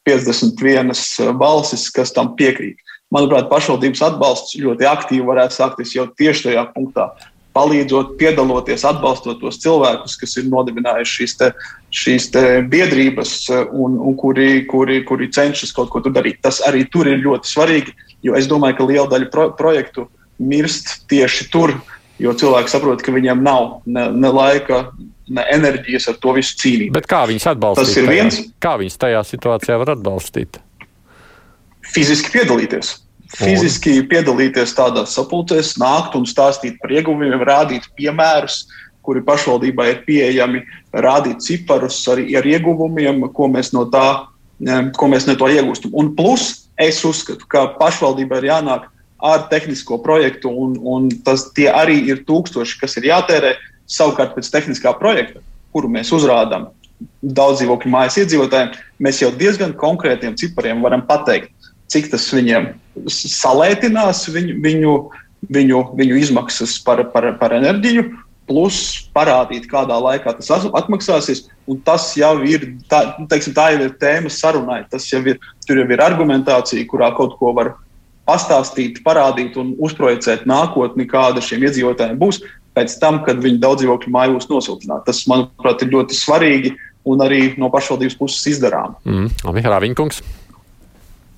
51 balsis, kas tam piekrīt. Manuprāt, pašvaldības atbalsts ļoti aktīvi varētu sākties jau tieši tajā punktā palīdzot, piedaloties, atbalstot tos cilvēkus, kas ir nodibinājuši šīs, te, šīs te biedrības un, un kuri, kuri, kuri cenšas kaut ko darīt. Tas arī tur ir ļoti svarīgi, jo es domāju, ka liela daļa pro, projektu mirst tieši tur, jo cilvēki saprot, ka viņiem nav ne, ne laika, ne enerģijas ar to visu cīnīt. Bet kā viņus atbalstīt? Tas ir viens. Tajā, kā viņus tajā situācijā var atbalstīt? Fiziski piedalīties fiziski piedalīties tādās sapulcēs, nākt un stāstīt par ieguvumiem, rādīt piemērus, kuri pašvaldībai ir pieejami, rādīt ciparus arī ar ieguvumiem, ko mēs no tā, ko mēs no tā iegūstam. Un plus es uzskatu, ka pašvaldībai ir jānāk ar tehnisko projektu, un, un tas arī ir tūkstoši, kas ir jātērē. Savukārt pēc tehniskā projekta, kuru mēs uzrādām daudz dzīvokļu mājas iedzīvotājiem, mēs jau diezgan konkrētiem cipariem varam pateikt, cik tas viņiem salētinās viņu, viņu, viņu, viņu izmaksas par, par, par enerģiju, plus parādīt, kādā laikā tas atmaksāsies. Tas jau ir, tā, teiksim, tā jau ir tēma sarunai. Tas jau ir, tur jau ir argumentācija, kurā kaut ko var pastāstīt, parādīt un uzprojicēt nākotni, kāda šiem iedzīvotājiem būs pēc tam, kad viņi daudz dzīvokļu māju būs nosiltināti. Tas, manuprāt, ir ļoti svarīgi un arī no pašvaldības puses izdarām. Mm, labi, Rāviņkungs.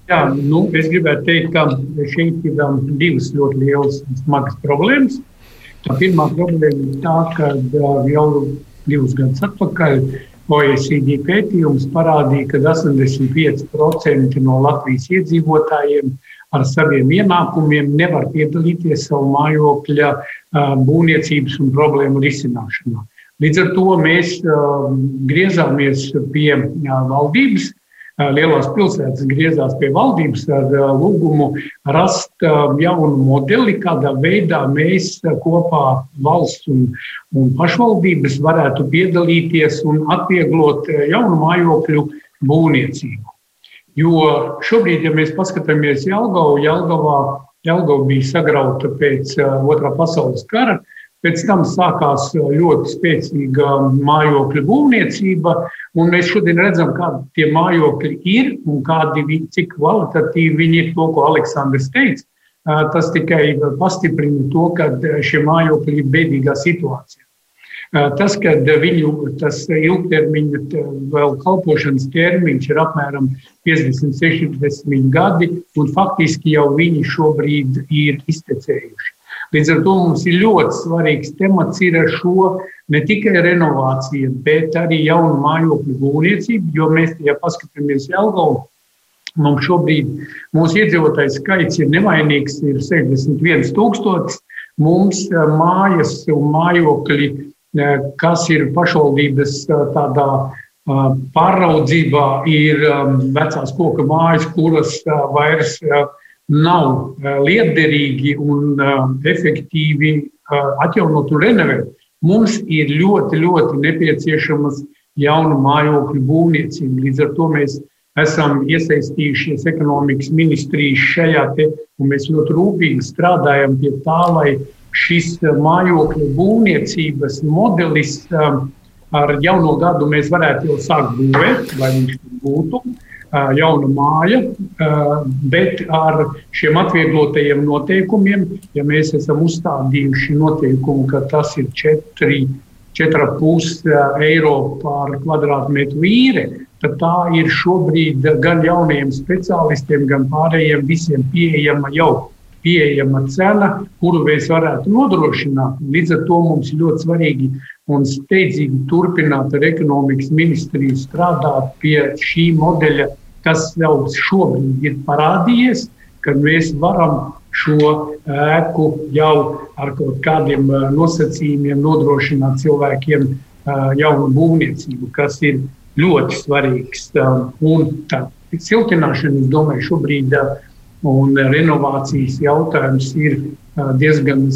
Jā, nu, es gribētu teikt, ka šeit ir um, divas ļoti lielas un smagas problēmas. Tā pirmā problēma ir tā, ka uh, jau divus gadus atpakaļ OECD pētījums parādīja, ka 85% no Latvijas iedzīvotājiem ar saviem ienākumiem nevar piedalīties savu mājokļa uh, būvniecības un problēmu risināšanā. Līdz ar to mēs uh, griezāmies pie valdības lielās pilsētas griezās pie valdības ar lūgumu rast jaunu modeli, kādā veidā mēs kopā valsts un, un pašvaldības varētu piedalīties un atvieglot jaunu mājokļu būvniecību. Jo šobrīd, ja mēs paskatāmies Jelgavu, Jelgavā, Jelgava bija sagrauta pēc otrā pasaules kara, Pēc tam sākās ļoti spēcīga mājokļu būvniecība, un mēs šodien redzam, kādi tie mājokļi ir un kādi, cik kvalitatīvi viņi ir. To, ko Aleksandrs teica, tas tikai pastiprina to, ka šie mājokļi ir bēdīgā situācijā. Tas, ka viņu ilgtermiņa vēl kalpošanas termiņš ir apmēram 50, 60 gadi, un faktiski jau viņi šobrīd ir iztecējuši. Līdz ar to mums ir ļoti svarīgs temats ir ar šo ne tikai renovāciju, bet arī jaunu mājokļu būvniecību, jo mēs, ja paskatāmies Jelgavu, mums šobrīd mūsu iedzīvotāju skaits ir nemainīgs, ir 61 tūkstotis. Mums eh, mājas un mājokļi, eh, kas ir pašvaldības eh, tādā pāraudzībā, ir vecās koka mājas, kuras vairs nav eh, lietderīgi un eh, efektīvi eh, atjaunot un renovēt. Mums ir ļoti, ļoti nepieciešamas jaunu mājokļu būvniecība. Līdz ar to mēs esam iesaistījušies ekonomikas ministrijas šajā te, un mēs ļoti rūpīgi strādājam pie tā, lai šis mājokļu būvniecības modelis ar jauno gadu mēs varētu jau sākt būvēt, lai viņš būtu jauna māja, bet ar šiem atvieglotajiem noteikumiem, ja mēs esam uzstādījuši noteikumu, ka tas ir 4, 4,5 eiro par kvadrātmetru īre, tad tā ir šobrīd gan jaunajiem speciālistiem, gan pārējiem visiem pieejama jau pieejama cena, kuru mēs varētu nodrošināt. Līdz ar to mums ļoti svarīgi un steidzīgi turpināt ar ekonomikas ministriju strādāt pie šī modeļa, kas jau šobrīd ir parādījies, kad mēs varam šo ēku jau ar kaut kādiem nosacījumiem nodrošināt cilvēkiem jaunu būvniecību, kas ir ļoti svarīgs. Un tā, siltināšana, es domāju, šobrīd un renovācijas jautājums ir diezgan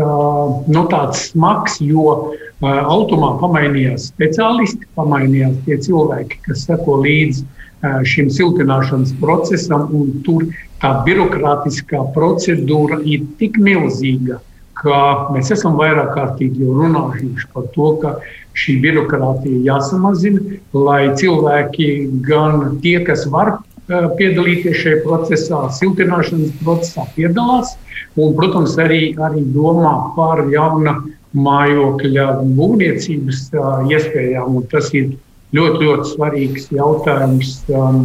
nu, tāds smags, jo automā pamainījās speciālisti, pamainījās tie cilvēki, kas seko līdzi šim siltināšanas procesam, un tur tā birokrātiskā procedūra ir tik milzīga, ka mēs esam vairāk kārtīgi jau runājuši par to, ka šī birokrātija jāsamazina, lai cilvēki, gan tie, kas var piedalīties šajā procesā, siltināšanas procesā, piedalās, un, protams, arī, arī domā par jaunu mājokļa būvniecības iespējām. Tas ir ļoti, ļoti svarīgs jautājums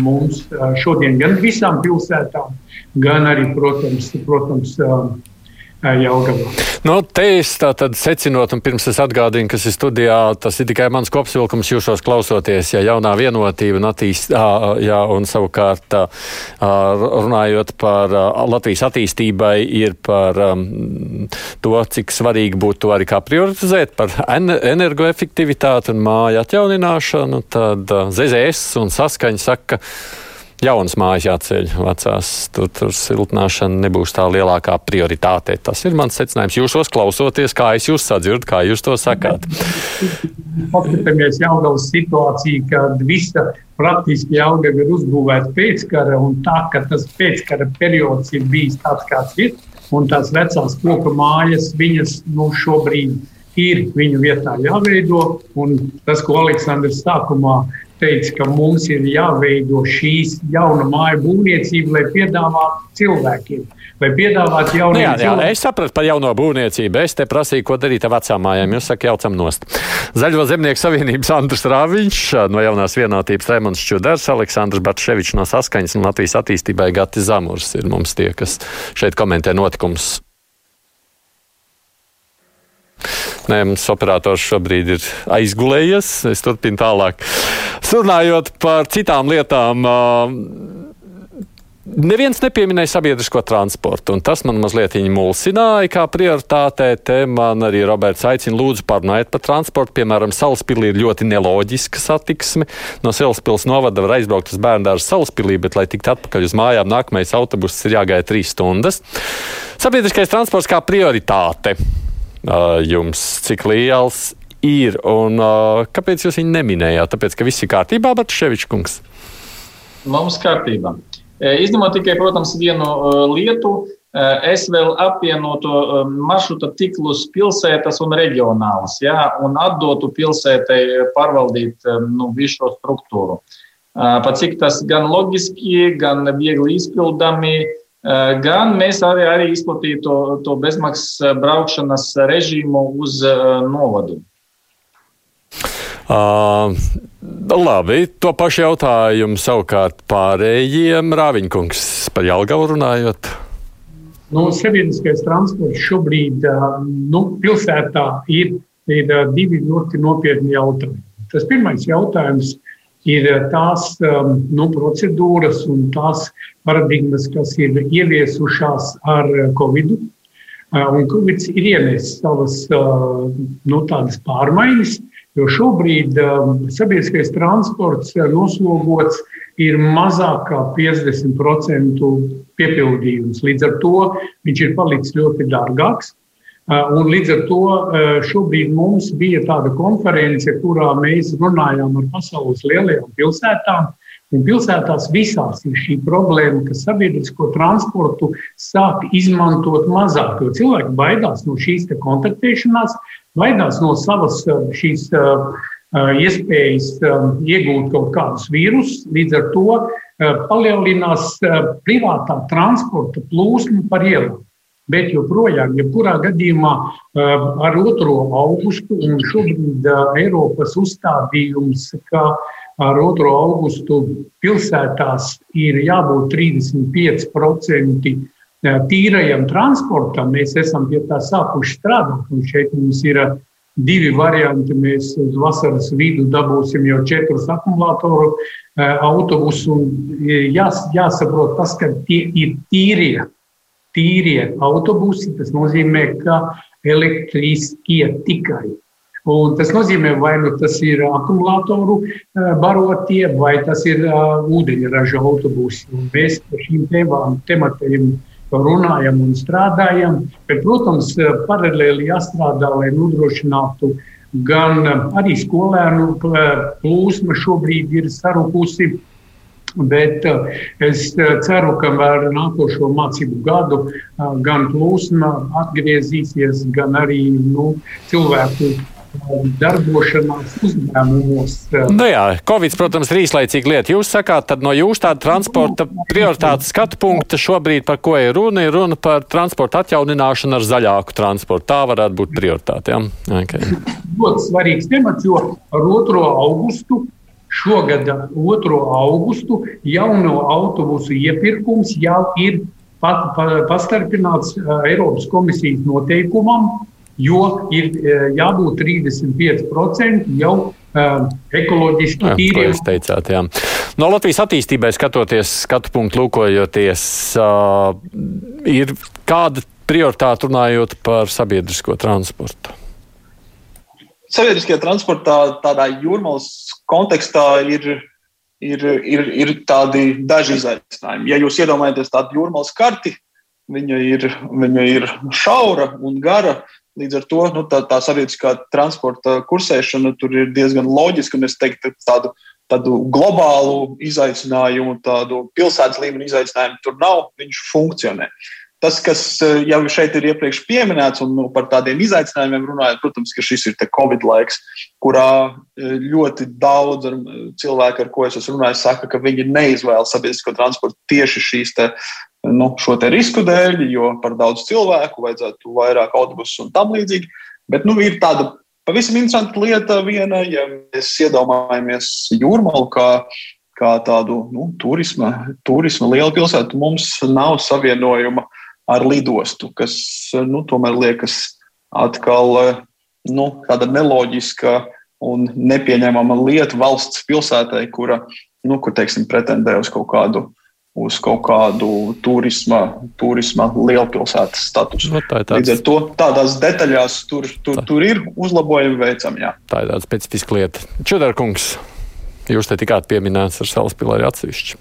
mums šodien gan visām pilsētām, gan arī, protams, protams Jelgavā. Nu, te es tā tad secinot, un pirms es atgādinu, kas ir studijā, tas ir tikai mans kopsvilkums jūsos klausoties, ja jaunā vienotība un attīst, jā, un savukārt runājot par Latvijas attīstībai, ir par um, to, cik svarīgi būtu to arī kā prioritizēt, par energoefektivitāti un māju atjaunināšanu, tad ZZS un saskaņa saka, ka jaunas mājas jāceļ, vecās tur, tur siltināšana nebūs tā lielākā prioritāte. Tas ir mans secinājums. Jūsos klausoties, kā es jūs sadzirdu, kā jūs to sakāt. Paskatāmies Jaungavas situāciju, kad visa praktiski Jaungava ir uzbūvēta pēckara un tā, ka tas pēckara periods ir bijis tāds, kāds ir. Un tās vecās koku mājas, viņas nu, šobrīd ir viņu vietā jāveido. Un tas, ko Aleksandrs sākumā teica, ka mums ir jāveido šīs jauna māju būvniecība, lai piedāvātu cilvēkiem. Lai piedāvātu jaunu nu, jā, jā, es sapratu par jauno būvniecību. Es te prasīju, ko darīt ar vecām mājām. Jūs sakat, jaucam nost. Zaļo zemnieku savienības Andris Rāviņš, no jaunās vienotības Raimons Čudars, Aleksandrs Batševičs no saskaņas un Latvijas attīstībai Gati Zamurs ir mums tie, kas šeit komentē notikumus Nē, mums operators šobrīd ir aizgulējies. Es turpinu tālāk. Runājot par citām lietām. Neviens nepieminēja sabiedrisko transportu, un tas man mazliet mulsināja kā prioritātē. Te man arī Roberts aicina, lūdzu, parunājiet par transportu. Piemēram, Salaspīlī ir ļoti neloģiska satiksme. No Salaspils novada var aizbraukt uz bērnu dārzu Salaspīlī, bet, lai tiktu atpakaļ uz mājām, nākamais autobuss ir jāgaida trīs stundas. Sabiedriskais transports kā prioritāte jums, cik liels ir un kāpēc jūs viņu neminējāt? Tāpēc, ka viss ir kārtībā, bet Ševičs kungs. Mums kārtībā. Izņemot tikai, protams, vienu lietu, es vēl apvienotu maršruta ciklus pilsētas un reģionālas, ja, un atdotu pilsētai pārvaldīt nu, visu šo struktūru. Pat cik tas gan loģiski, gan viegli izpildami, Eh, gan mēs arī, arī izplatītu to, to bezmaksas eh, braukšanas režīmu uz eh, novadu. Uh, labi, to pašu jautājumu savukārt pārējiem Rāviņkungs par Jelgavu runājot. Nu, sabiedriskais transports šobrīd nu, pilsētā ir, ir divi ļoti nopietni jautājumi. Tas pirmais jautājums ir tās nu, procedūras un tās paradigmas, kas ir ieviesušās ar Covid. Un Covid ir ienesis savas nu, pārmaiņas, jo šobrīd sabiedriskais transports noslogots ir mazāk kā 50% piepildījums. Līdz ar to viņš ir palicis ļoti dārgāks. Un līdz ar to šobrīd mums bija tāda konference, kurā mēs runājām ar pasaules lielajām pilsētām, Un pilsētās visās ir šī problēma, ka sabiedrisko transportu sāk izmantot mazāk, jo cilvēki baidās no šīs kontaktēšanās, baidās no savas eh, šīs iespējas iegūt kaut kādus vīrusus. Līdz ar to palielinās privātā transporta plūsma par ielām. Bet joprojām, jebkurā gadījumā, ar 2. augustu un šobrīd Eiropas uzstādījums, ka ar 2. augustu pilsētās ir jābūt 35% eh, tīrajam transportam. Mēs esam pie tā sākuši strādāt. Un šeit mums ir eh, divi varianti. Mēs uz vasaras vidu dabūsim jau četrus akumulātoru eh, autobusus. Jās, jāsaprot tas, ka tie ir tīrie, tīrie autobusi. Tas nozīmē, ka elektriskie tikai. Un tas nozīmē, vai nu tas ir akumulātoru barotie, vai tas ir ūdeņraža autobusi. Un mēs par šīm tēmām, tematiem runājam un strādājam. Bet, protams, paralēli jāstrādā, lai nodrošinātu gan arī skolēnu plūsma šobrīd ir sarukusi. Bet es ceru, ka ar nākošo mācību gadu gan plūsma atgriezīsies, gan arī nu, cilvēku darbošanās uzņēmumos. Nu jā, Covid, protams, ir īslaicīga lieta. Jūs sakāt, tad no jūsu tāda transporta prioritātes skatu punkta šobrīd par ko ir runa? Ir runa par transporta atjaunināšanu ar zaļāku transportu. Tā varētu būt prioritāte. Ja? Okay. Ļoti svarīgs temats, jo ar 2. augustu šogad 2. augustu jauno autobusu iepirkums jau ir pat, pa, pastarpināts Eiropas komisijas noteikumam, jo ir e, jābūt 35% jau uh, ekoloģiski tīriem. Jūs teicāt, jā. No Latvijas attīstībai skatoties, skatu punktu lūkojoties, uh, ir kāda prioritāte runājot par sabiedrisko transportu? Sabiedriskajā transportā, tādā jūrmālas kontekstā, ir, ir, ir, ir tādi daži izaicinājumi. Ja jūs iedomājaties tādu jūrmālas karti, viņa ir, viņa ir šaura un gara, Līdz ar to nu, tā, tā sabiedriskā transporta kursēšana tur ir diezgan loģiska. Es teiktu, tādu, tādu globālu izaicinājumu, tādu pilsētas līmeņa izaicinājumu tur nav. Viņš funkcionē. Tas, kas eh, jau šeit ir iepriekš pieminēts, un nu, par tādiem izaicinājumiem runājot, protams, ka šis ir Covid laiks, kurā eh, ļoti daudz ar cilvēku, ar ko es esmu runājis, saka, ka viņi neizvēlas sabiedrisko transportu tieši šīs nu, šo risku dēļ, jo par daudz cilvēku vajadzētu vairāk autobusu un tam līdzīgi. Bet nu, ir tāda pavisam interesanta lieta, viena, ja mēs iedomājamies jūrmālu kā, kā tādu nu, turisma, turisma lielu pilsētu, mums nav savienojuma ar lidostu, kas nu, tomēr liekas atkal nu, tāda neloģiska un nepieņemama lieta valsts pilsētai, kura, nu, kur, teiksim, pretendē uz kaut kādu uz kaut kādu turisma, turisma lielpilsētas statusu. Nu, tā tāds... Līdz ar to tādās detaļās tur, tur, tā. tur ir uzlabojumi veicami. Jā. Tā ir tāda specifiska lieta. Čudarkungs, jūs te tikāt pieminēts ar Salaspilsētu atsevišķi.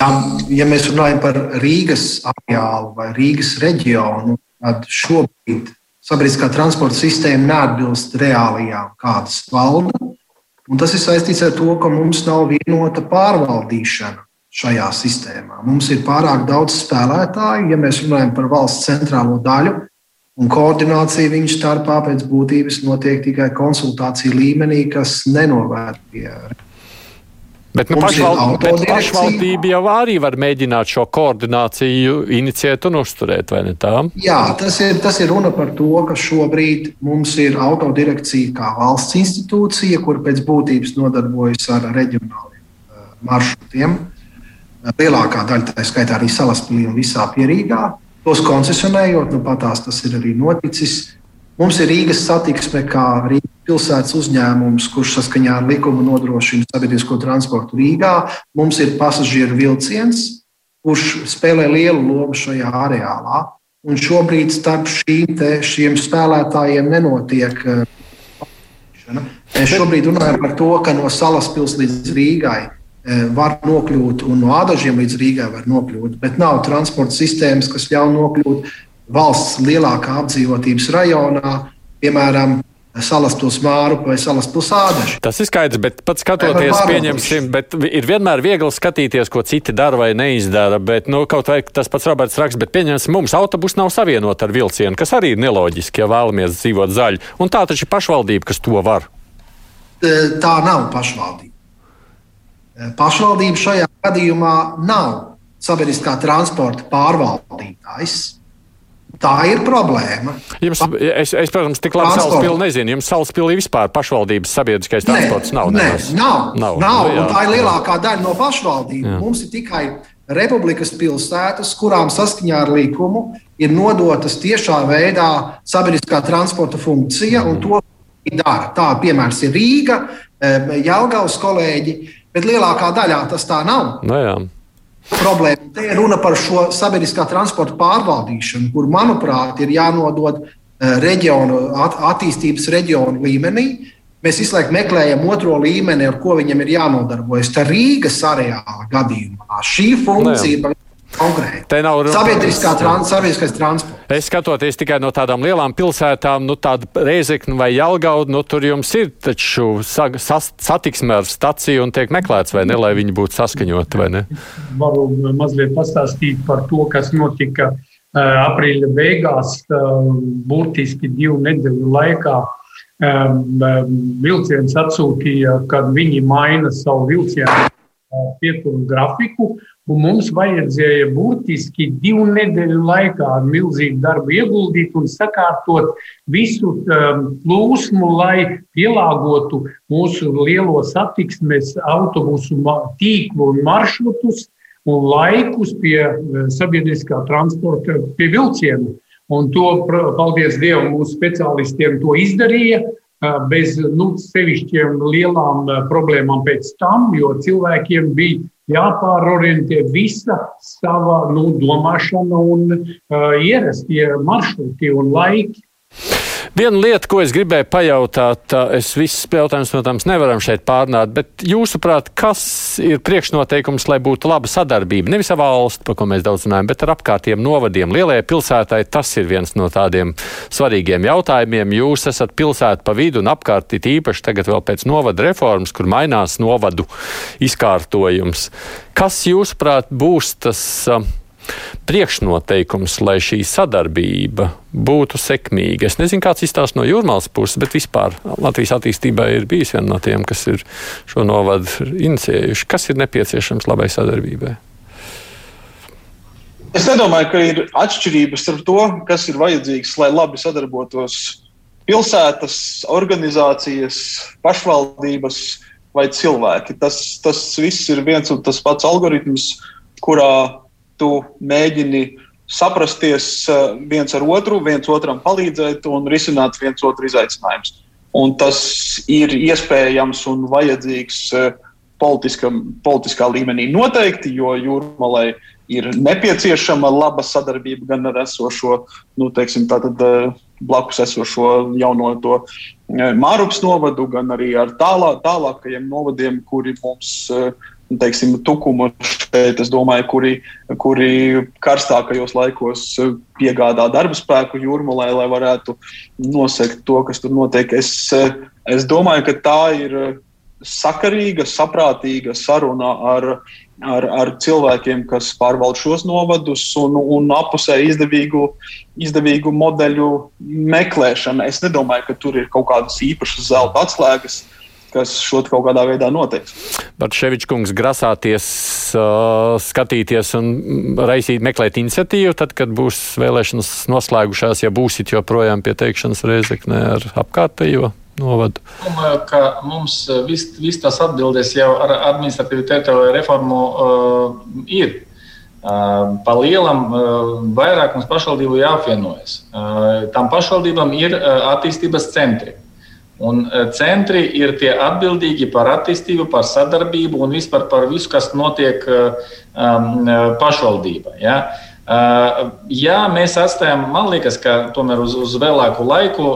Ja mēs runājam par Rīgas areālu vai Rīgas reģionu, tad šobrīd sabiedriskā transporta sistēma neatbilst reālajām, kādas valda. Tas ir saistīts ar to, ka mums nav vienota pārvaldīšana šajā sistēmā. Mums ir pārāk daudz spēlētāju, ja mēs runājam par valsts centrālo daļu, un koordinācija viņu starpā pēc būtības notiek tikai konsultāciju līmenī, kas nenovērt pie. Bet, nu, pašval, bet pašvaldība jau arī var mēģināt šo koordināciju inicijēt un uzturēt, vai ne tā? Jā, tas ir, tas ir runa par to, ka šobrīd mums ir autodirekcija kā valsts institūcija, kur pēc būtības nodarbojas ar reģionāliem uh, maršrutiem. Lielākā daļa, tā skaitā arī salaspīlī un visā pierīgā. Tos koncesionējot, nu patās tas ir arī noticis. Mums ir Rīgas satiksme, kā Rīgas pilsētas uzņēmums, kurš saskaņā ar likumu nodrošina sabiedrisko transportu Rīgā. Mums ir pasažieru vilciens, kurš spēlē lielu lomu šajā areālā. Un šobrīd starp te, šiem spēlētājiem nenotiek. Eh, Mēs šobrīd runājam par to, ka no Salaspils līdz Rīgai E, var nokļūt, un no ādažiem līdz Rīgai var nokļūt, bet nav transporta sistēmas, kas ļauj nokļūt valsts lielākā apdzīvotības rajonā, piemēram, salas pilsmāru vai salas pilsādašu. Tas ir skaidrs, bet pats skatoties, pieņemsim, bet ir vienmēr viegli skatīties, ko citi dara vai neizdara. Bet, nu, kaut vai tas pats Roberts raksta, bet pieņemsim, mums autobus nav savienot ar vilcienu, kas arī ir neloģiski, ja vēlamies dzīvot zaļi. Un tā taču ir pašvaldība, kas to var. E, tā nav pašvaldība. Pašvaldība šajā gadījumā nav sabiedriskā transporta pārvaldītājs. Tā ir problēma. Jums, es, es protams, tik labi Salaspili nezinu. Jums Salaspilī vispār pašvaldības sabiedriskais transports nav. Nē, nav. nav, nav nu, tā ir lielākā daļa no pašvaldību. Jā. Mums ir tikai republikas pilsētas, kurām saskaņā ar likumu ir nodotas tiešā veidā sabiedriskā transporta funkcija, un to dara. Tā piemērs ir Rīga, Jālgavas kolēģi. Bet lielākā daļā tas tā nav. No nu jā. Problēma te ir runa par šo sabiedriskā transporta pārvaldīšanu, kur, manuprāt, ir jānodod reģionu, at, attīstības reģionu līmenī. Mēs visu laiku meklējam otro līmeni, ar ko viņam ir jānodarbojas. Tā Rīgas areāla gadījumā šī funkcija ir konkrēti. Te nav runa Sabiedriskā trans, sabiedriskais transports. Es skatoties tikai no tādām lielām pilsētām, nu, tāda Reizekna vai Jelgauda, nu, tur jums ir taču sa, sas, satiksme ar staciju un tiek meklēts, vai ne, lai viņi būtu saskaņoti, vai ne? Varu mazliet pastāstīt par to, kas notika uh, aprīļa beigās, uh, burtiski divu nedēļu laikā. Um, vilciens atsūtīja, kad viņi maina savu vilcienu pieturu grafiku, Un mums vajadzēja burtiski divu nedēļu laikā ar milzīgu darbu ieguldīt un sakārtot visu um, plūsmu, lai pielāgotu mūsu lielo satiksmes autobusu tīklu un maršrutus un laikus pie uh, sabiedriskā transporta, pie vilcienu. Un to, paldies Dievam, mūsu speciālistiem to izdarīja uh, bez nu, sevišķiem lielām uh, problēmām pēc tam, jo cilvēkiem bija jāpārorientē visa sava nu, domāšana un uh, ierastie maršruti un laiki. Viena lieta, ko es gribēju pajautāt, es visus jautājumus, protams, nevaram šeit pārnāt, bet jūsuprāt, kas ir priekšnoteikums, lai būtu laba sadarbība? Nevis ar valsti, par ko mēs daudz runājam, bet ar apkārtiem novadiem. Lielajai pilsētai tas ir viens no tādiem svarīgiem jautājumiem. Jūs esat pilsēta pa vidu un apkārt, it īpaši tagad vēl pēc novada reformas, kur mainās novadu izkārtojums. Kas, jūsuprāt, būs tas? Uh, priekšnoteikums, lai šī sadarbība būtu sekmīga. Es nezinu, kāds izstāsta no jūrmālas puses, bet vispār Latvijas attīstībā ir bijis viena no tiem, kas ir šo novadu inicijējuši. Kas ir nepieciešams labai sadarbībai? Es nedomāju, ka ir atšķirības starp to, kas ir vajadzīgs, lai labi sadarbotos pilsētas, organizācijas, pašvaldības vai cilvēki. Tas, tas viss ir viens un tas pats algoritms, kurā tu mēģini saprasties eh, viens ar otru, viens otram palīdzēt un risināt viens otru izaicinājumus. Un tas ir iespējams un vajadzīgs eh, politiskā līmenī noteikti, jo jūrmalai ir nepieciešama laba sadarbība gan ar esošo, nu, teiksim, tātad, eh, blakus esošo jauno to Mārupas novadu, gan arī ar tālā, tālākajiem novadiem, kuri mums teiksim, tukumu šeit, es domāju, kuri, kuri karstākajos laikos piegādā darba spēku jūrmalē, lai varētu nosegt to, kas tur notiek. Es, es domāju, ka tā ir sakarīga, saprātīga saruna ar, ar, ar cilvēkiem, kas pārvalda šos novadus, un, un apusē izdevīgu, izdevīgu modeļu meklēšana. Es nedomāju, ka tur ir kaut kādas īpašas zelta atslēgas. Uh, kas šo kaut kādā veidā noteiks. Bet Ševičs kungs grasāties uh, skatīties un raisīt, meklēt iniciatīvu, tad, kad būs vēlēšanas noslēgušās, ja būsit joprojām pie teikšanas reizeknē ar apkārtējo. Novadu. Domāju, ka mums viss vis tās atbildes jau ar administratīvu teritoriju reformu uh, ir. Uh, pa lielam uh, vairāk mums pašvaldību jāapvienojas. Uh, Tām pašvaldībām ir uh, attīstības centri. Un e, centri ir tie atbildīgi par attīstību, par sadarbību un vispār par visu, kas notiek um, pašvaldībā. Ja? Jā, mēs atstājam, man liekas, ka tomēr uz, uz vēlāku laiku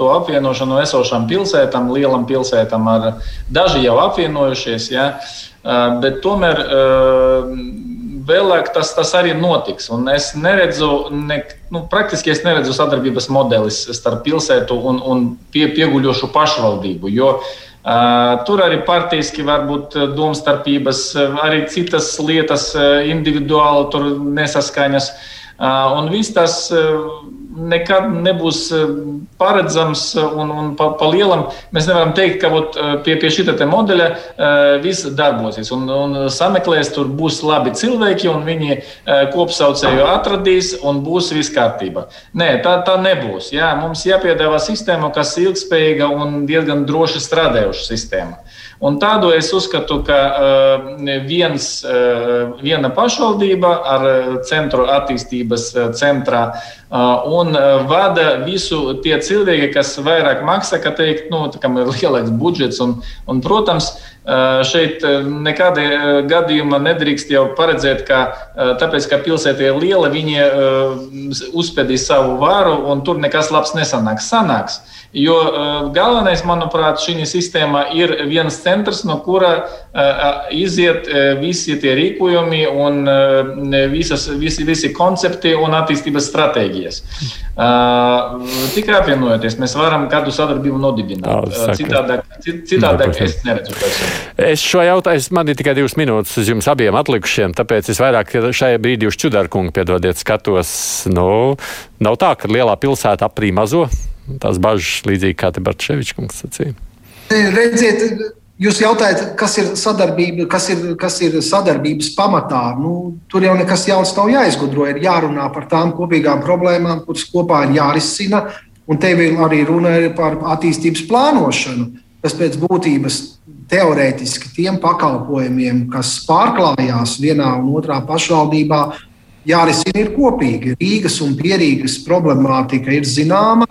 to apvienošanu esošām pilsētām, lielam pilsētām, ar daži jau apvienojušies, ja? bet tomēr vēlāk tas, tas arī notiks. Un es neredzu, ne, nu, praktiski es neredzu sadarbības modelis starp pilsētu un, un pie, pieguļošu pašvaldību. Jo, Uh, tur arī partijiski var būt domstarpības, arī citas lietas individuāli tur nesaskaņas. Uh, un viss tas nekad nebūs paredzams un, un pa, pa lielam mēs nevaram teikt, ka ot, pie, pie šī modeļa viss darbosies. Un, un sameklēs, tur būs labi cilvēki, un viņi kopsaucēju atradīs, un būs viss kārtībā. Nē, tā, tā nebūs. Jā, mums jāpiedāvā sistēma, kas ir ilgspējīga un diezgan droši strādājoša sistēma. Un tādu es uzskatu, ka uh, viens, uh, viena pašvaldība ar centru attīstības centrā. Un vada visu tie cilvēki, kas vairāk maksā, ka teikt, nu, kam ir lielāks budžets. Un, un, protams, šeit nekādā gadījumā nedrīkst jau paredzēt, ka tāpēc, ka pilsēta ir liela, viņi uzspēdīs savu varu un tur nekas labs nesanāks. Sanāks. Jo galvenais, manuprāt, šī sistēma ir viens centrs, no kura iziet visi tie rīkojumi un visas, visi, visi koncepti un attīstības stratēģijas. Tikai apvienojoties, mēs varam kādu sadarbību nodibināt. Citādāk, citādāk es neredzu. Es šo jautājumu, man ir tikai divas minūtes uz jums abiem atlikušiem, tāpēc es vairāk šajā brīdī uz Čudarkungu piedodiet skatos. Nu, nav tā, ka lielā pilsēta aprī mazo tās bažas, līdzīgi kā te Bartševičs kungs sacīja. Redziet, jūs jautājat, kas ir sadarbība, kas ir, kas ir sadarbības pamatā? Nu, tur jau nekas jauns nav jāizgudro. Ir jārunā par tām kopīgām problēmām, kuras kopā ir jārisina. Un te arī runa ir par attīstības plānošanu, kas pēc būtības teorētiski tiem pakalpojumiem, kas pārklājās vienā un otrā pašvaldībā, jārisina ir kopīgi. Rīgas un pierīgas problemātika ir zināma.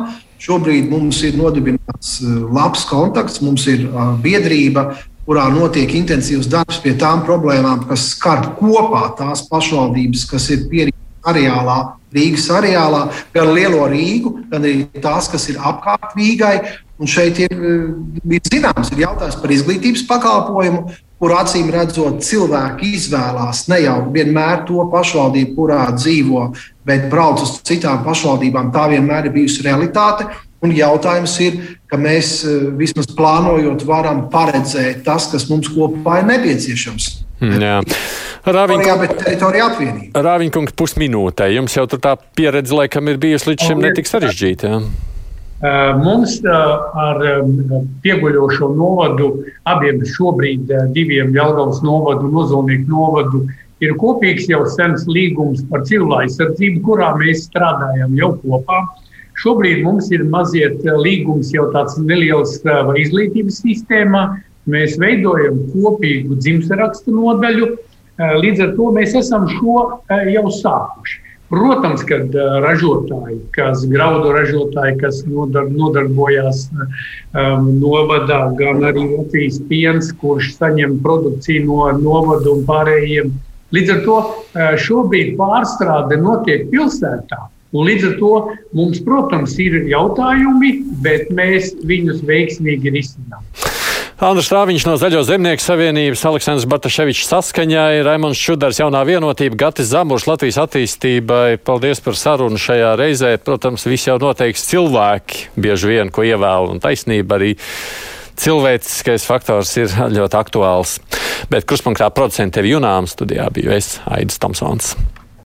Šobrīd mums ir nodibināts eh, labs kontakts, mums ir eh, biedrība, kurā notiek intensīvs darbs pie tām problēmām, kas skar kopā tās pašvaldības, kas ir pierīgas areālā, Rīgas areālā, gan Lielo Rīgu, gan arī tās, kas ir apkārt Rīgai. Un šeit ir, eh, ir zināms, ir jautājums par izglītības pakalpojumu, kur acīm redzot, cilvēki izvēlās ne jau vienmēr to pašvaldību, kurā dzīvo, bet brauc uz citām pašvaldībām. Tā vienmēr ir bijusi realitāte. Un jautājums ir, ka mēs eh, vismaz plānojot, varam paredzēt tas, kas mums kopā ir nepieciešams. Hmm, jā, Rāviņkungs, pusminūtē. Jums jau tā pieredze, laikam, ir bijusi līdz šim netik sarežģīta. Jā. Mums ar pieguļošo novadu, abiem šobrīd diviem Jelgavas novadu un Ozolnieku novadu, ir kopīgs jau sens līgums par cilvēku aizsardzību, kurā mēs strādājam jau kopā. Šobrīd mums ir maziet līgums jau tāds neliels izglītības sistēmā. Mēs veidojam kopīgu dzimšanas nodaļu. Līdz ar to mēs esam šo jau sākuši. Protams, ka ražotāji, kas graudu ražotāji, kas nodarbojās um, novadā, gan arī Latvijas piens, kurš saņem produkciju no novada un pārējiem. Līdz ar to šobrīd pārstrāde notiek pilsētā. Un līdz ar to mums, protams, ir jautājumi, bet mēs viņus veiksmīgi risinām. Andris Strāviņš no Zaļo zemnieku savienības, Aleksandrs Bartaševičs saskaņai, Raimons Čudars jaunā vienotība, Gatis Zamurs Latvijas attīstībai. Paldies par sarunu šajā reizē. Protams, visi jau noteiks cilvēki bieži vien, ko ievēl un taisnība arī. Cilvēciskais faktors ir ļoti aktuāls. Bet kruspunktā producentiem Junām studijā biju es, Aidis Tomsons.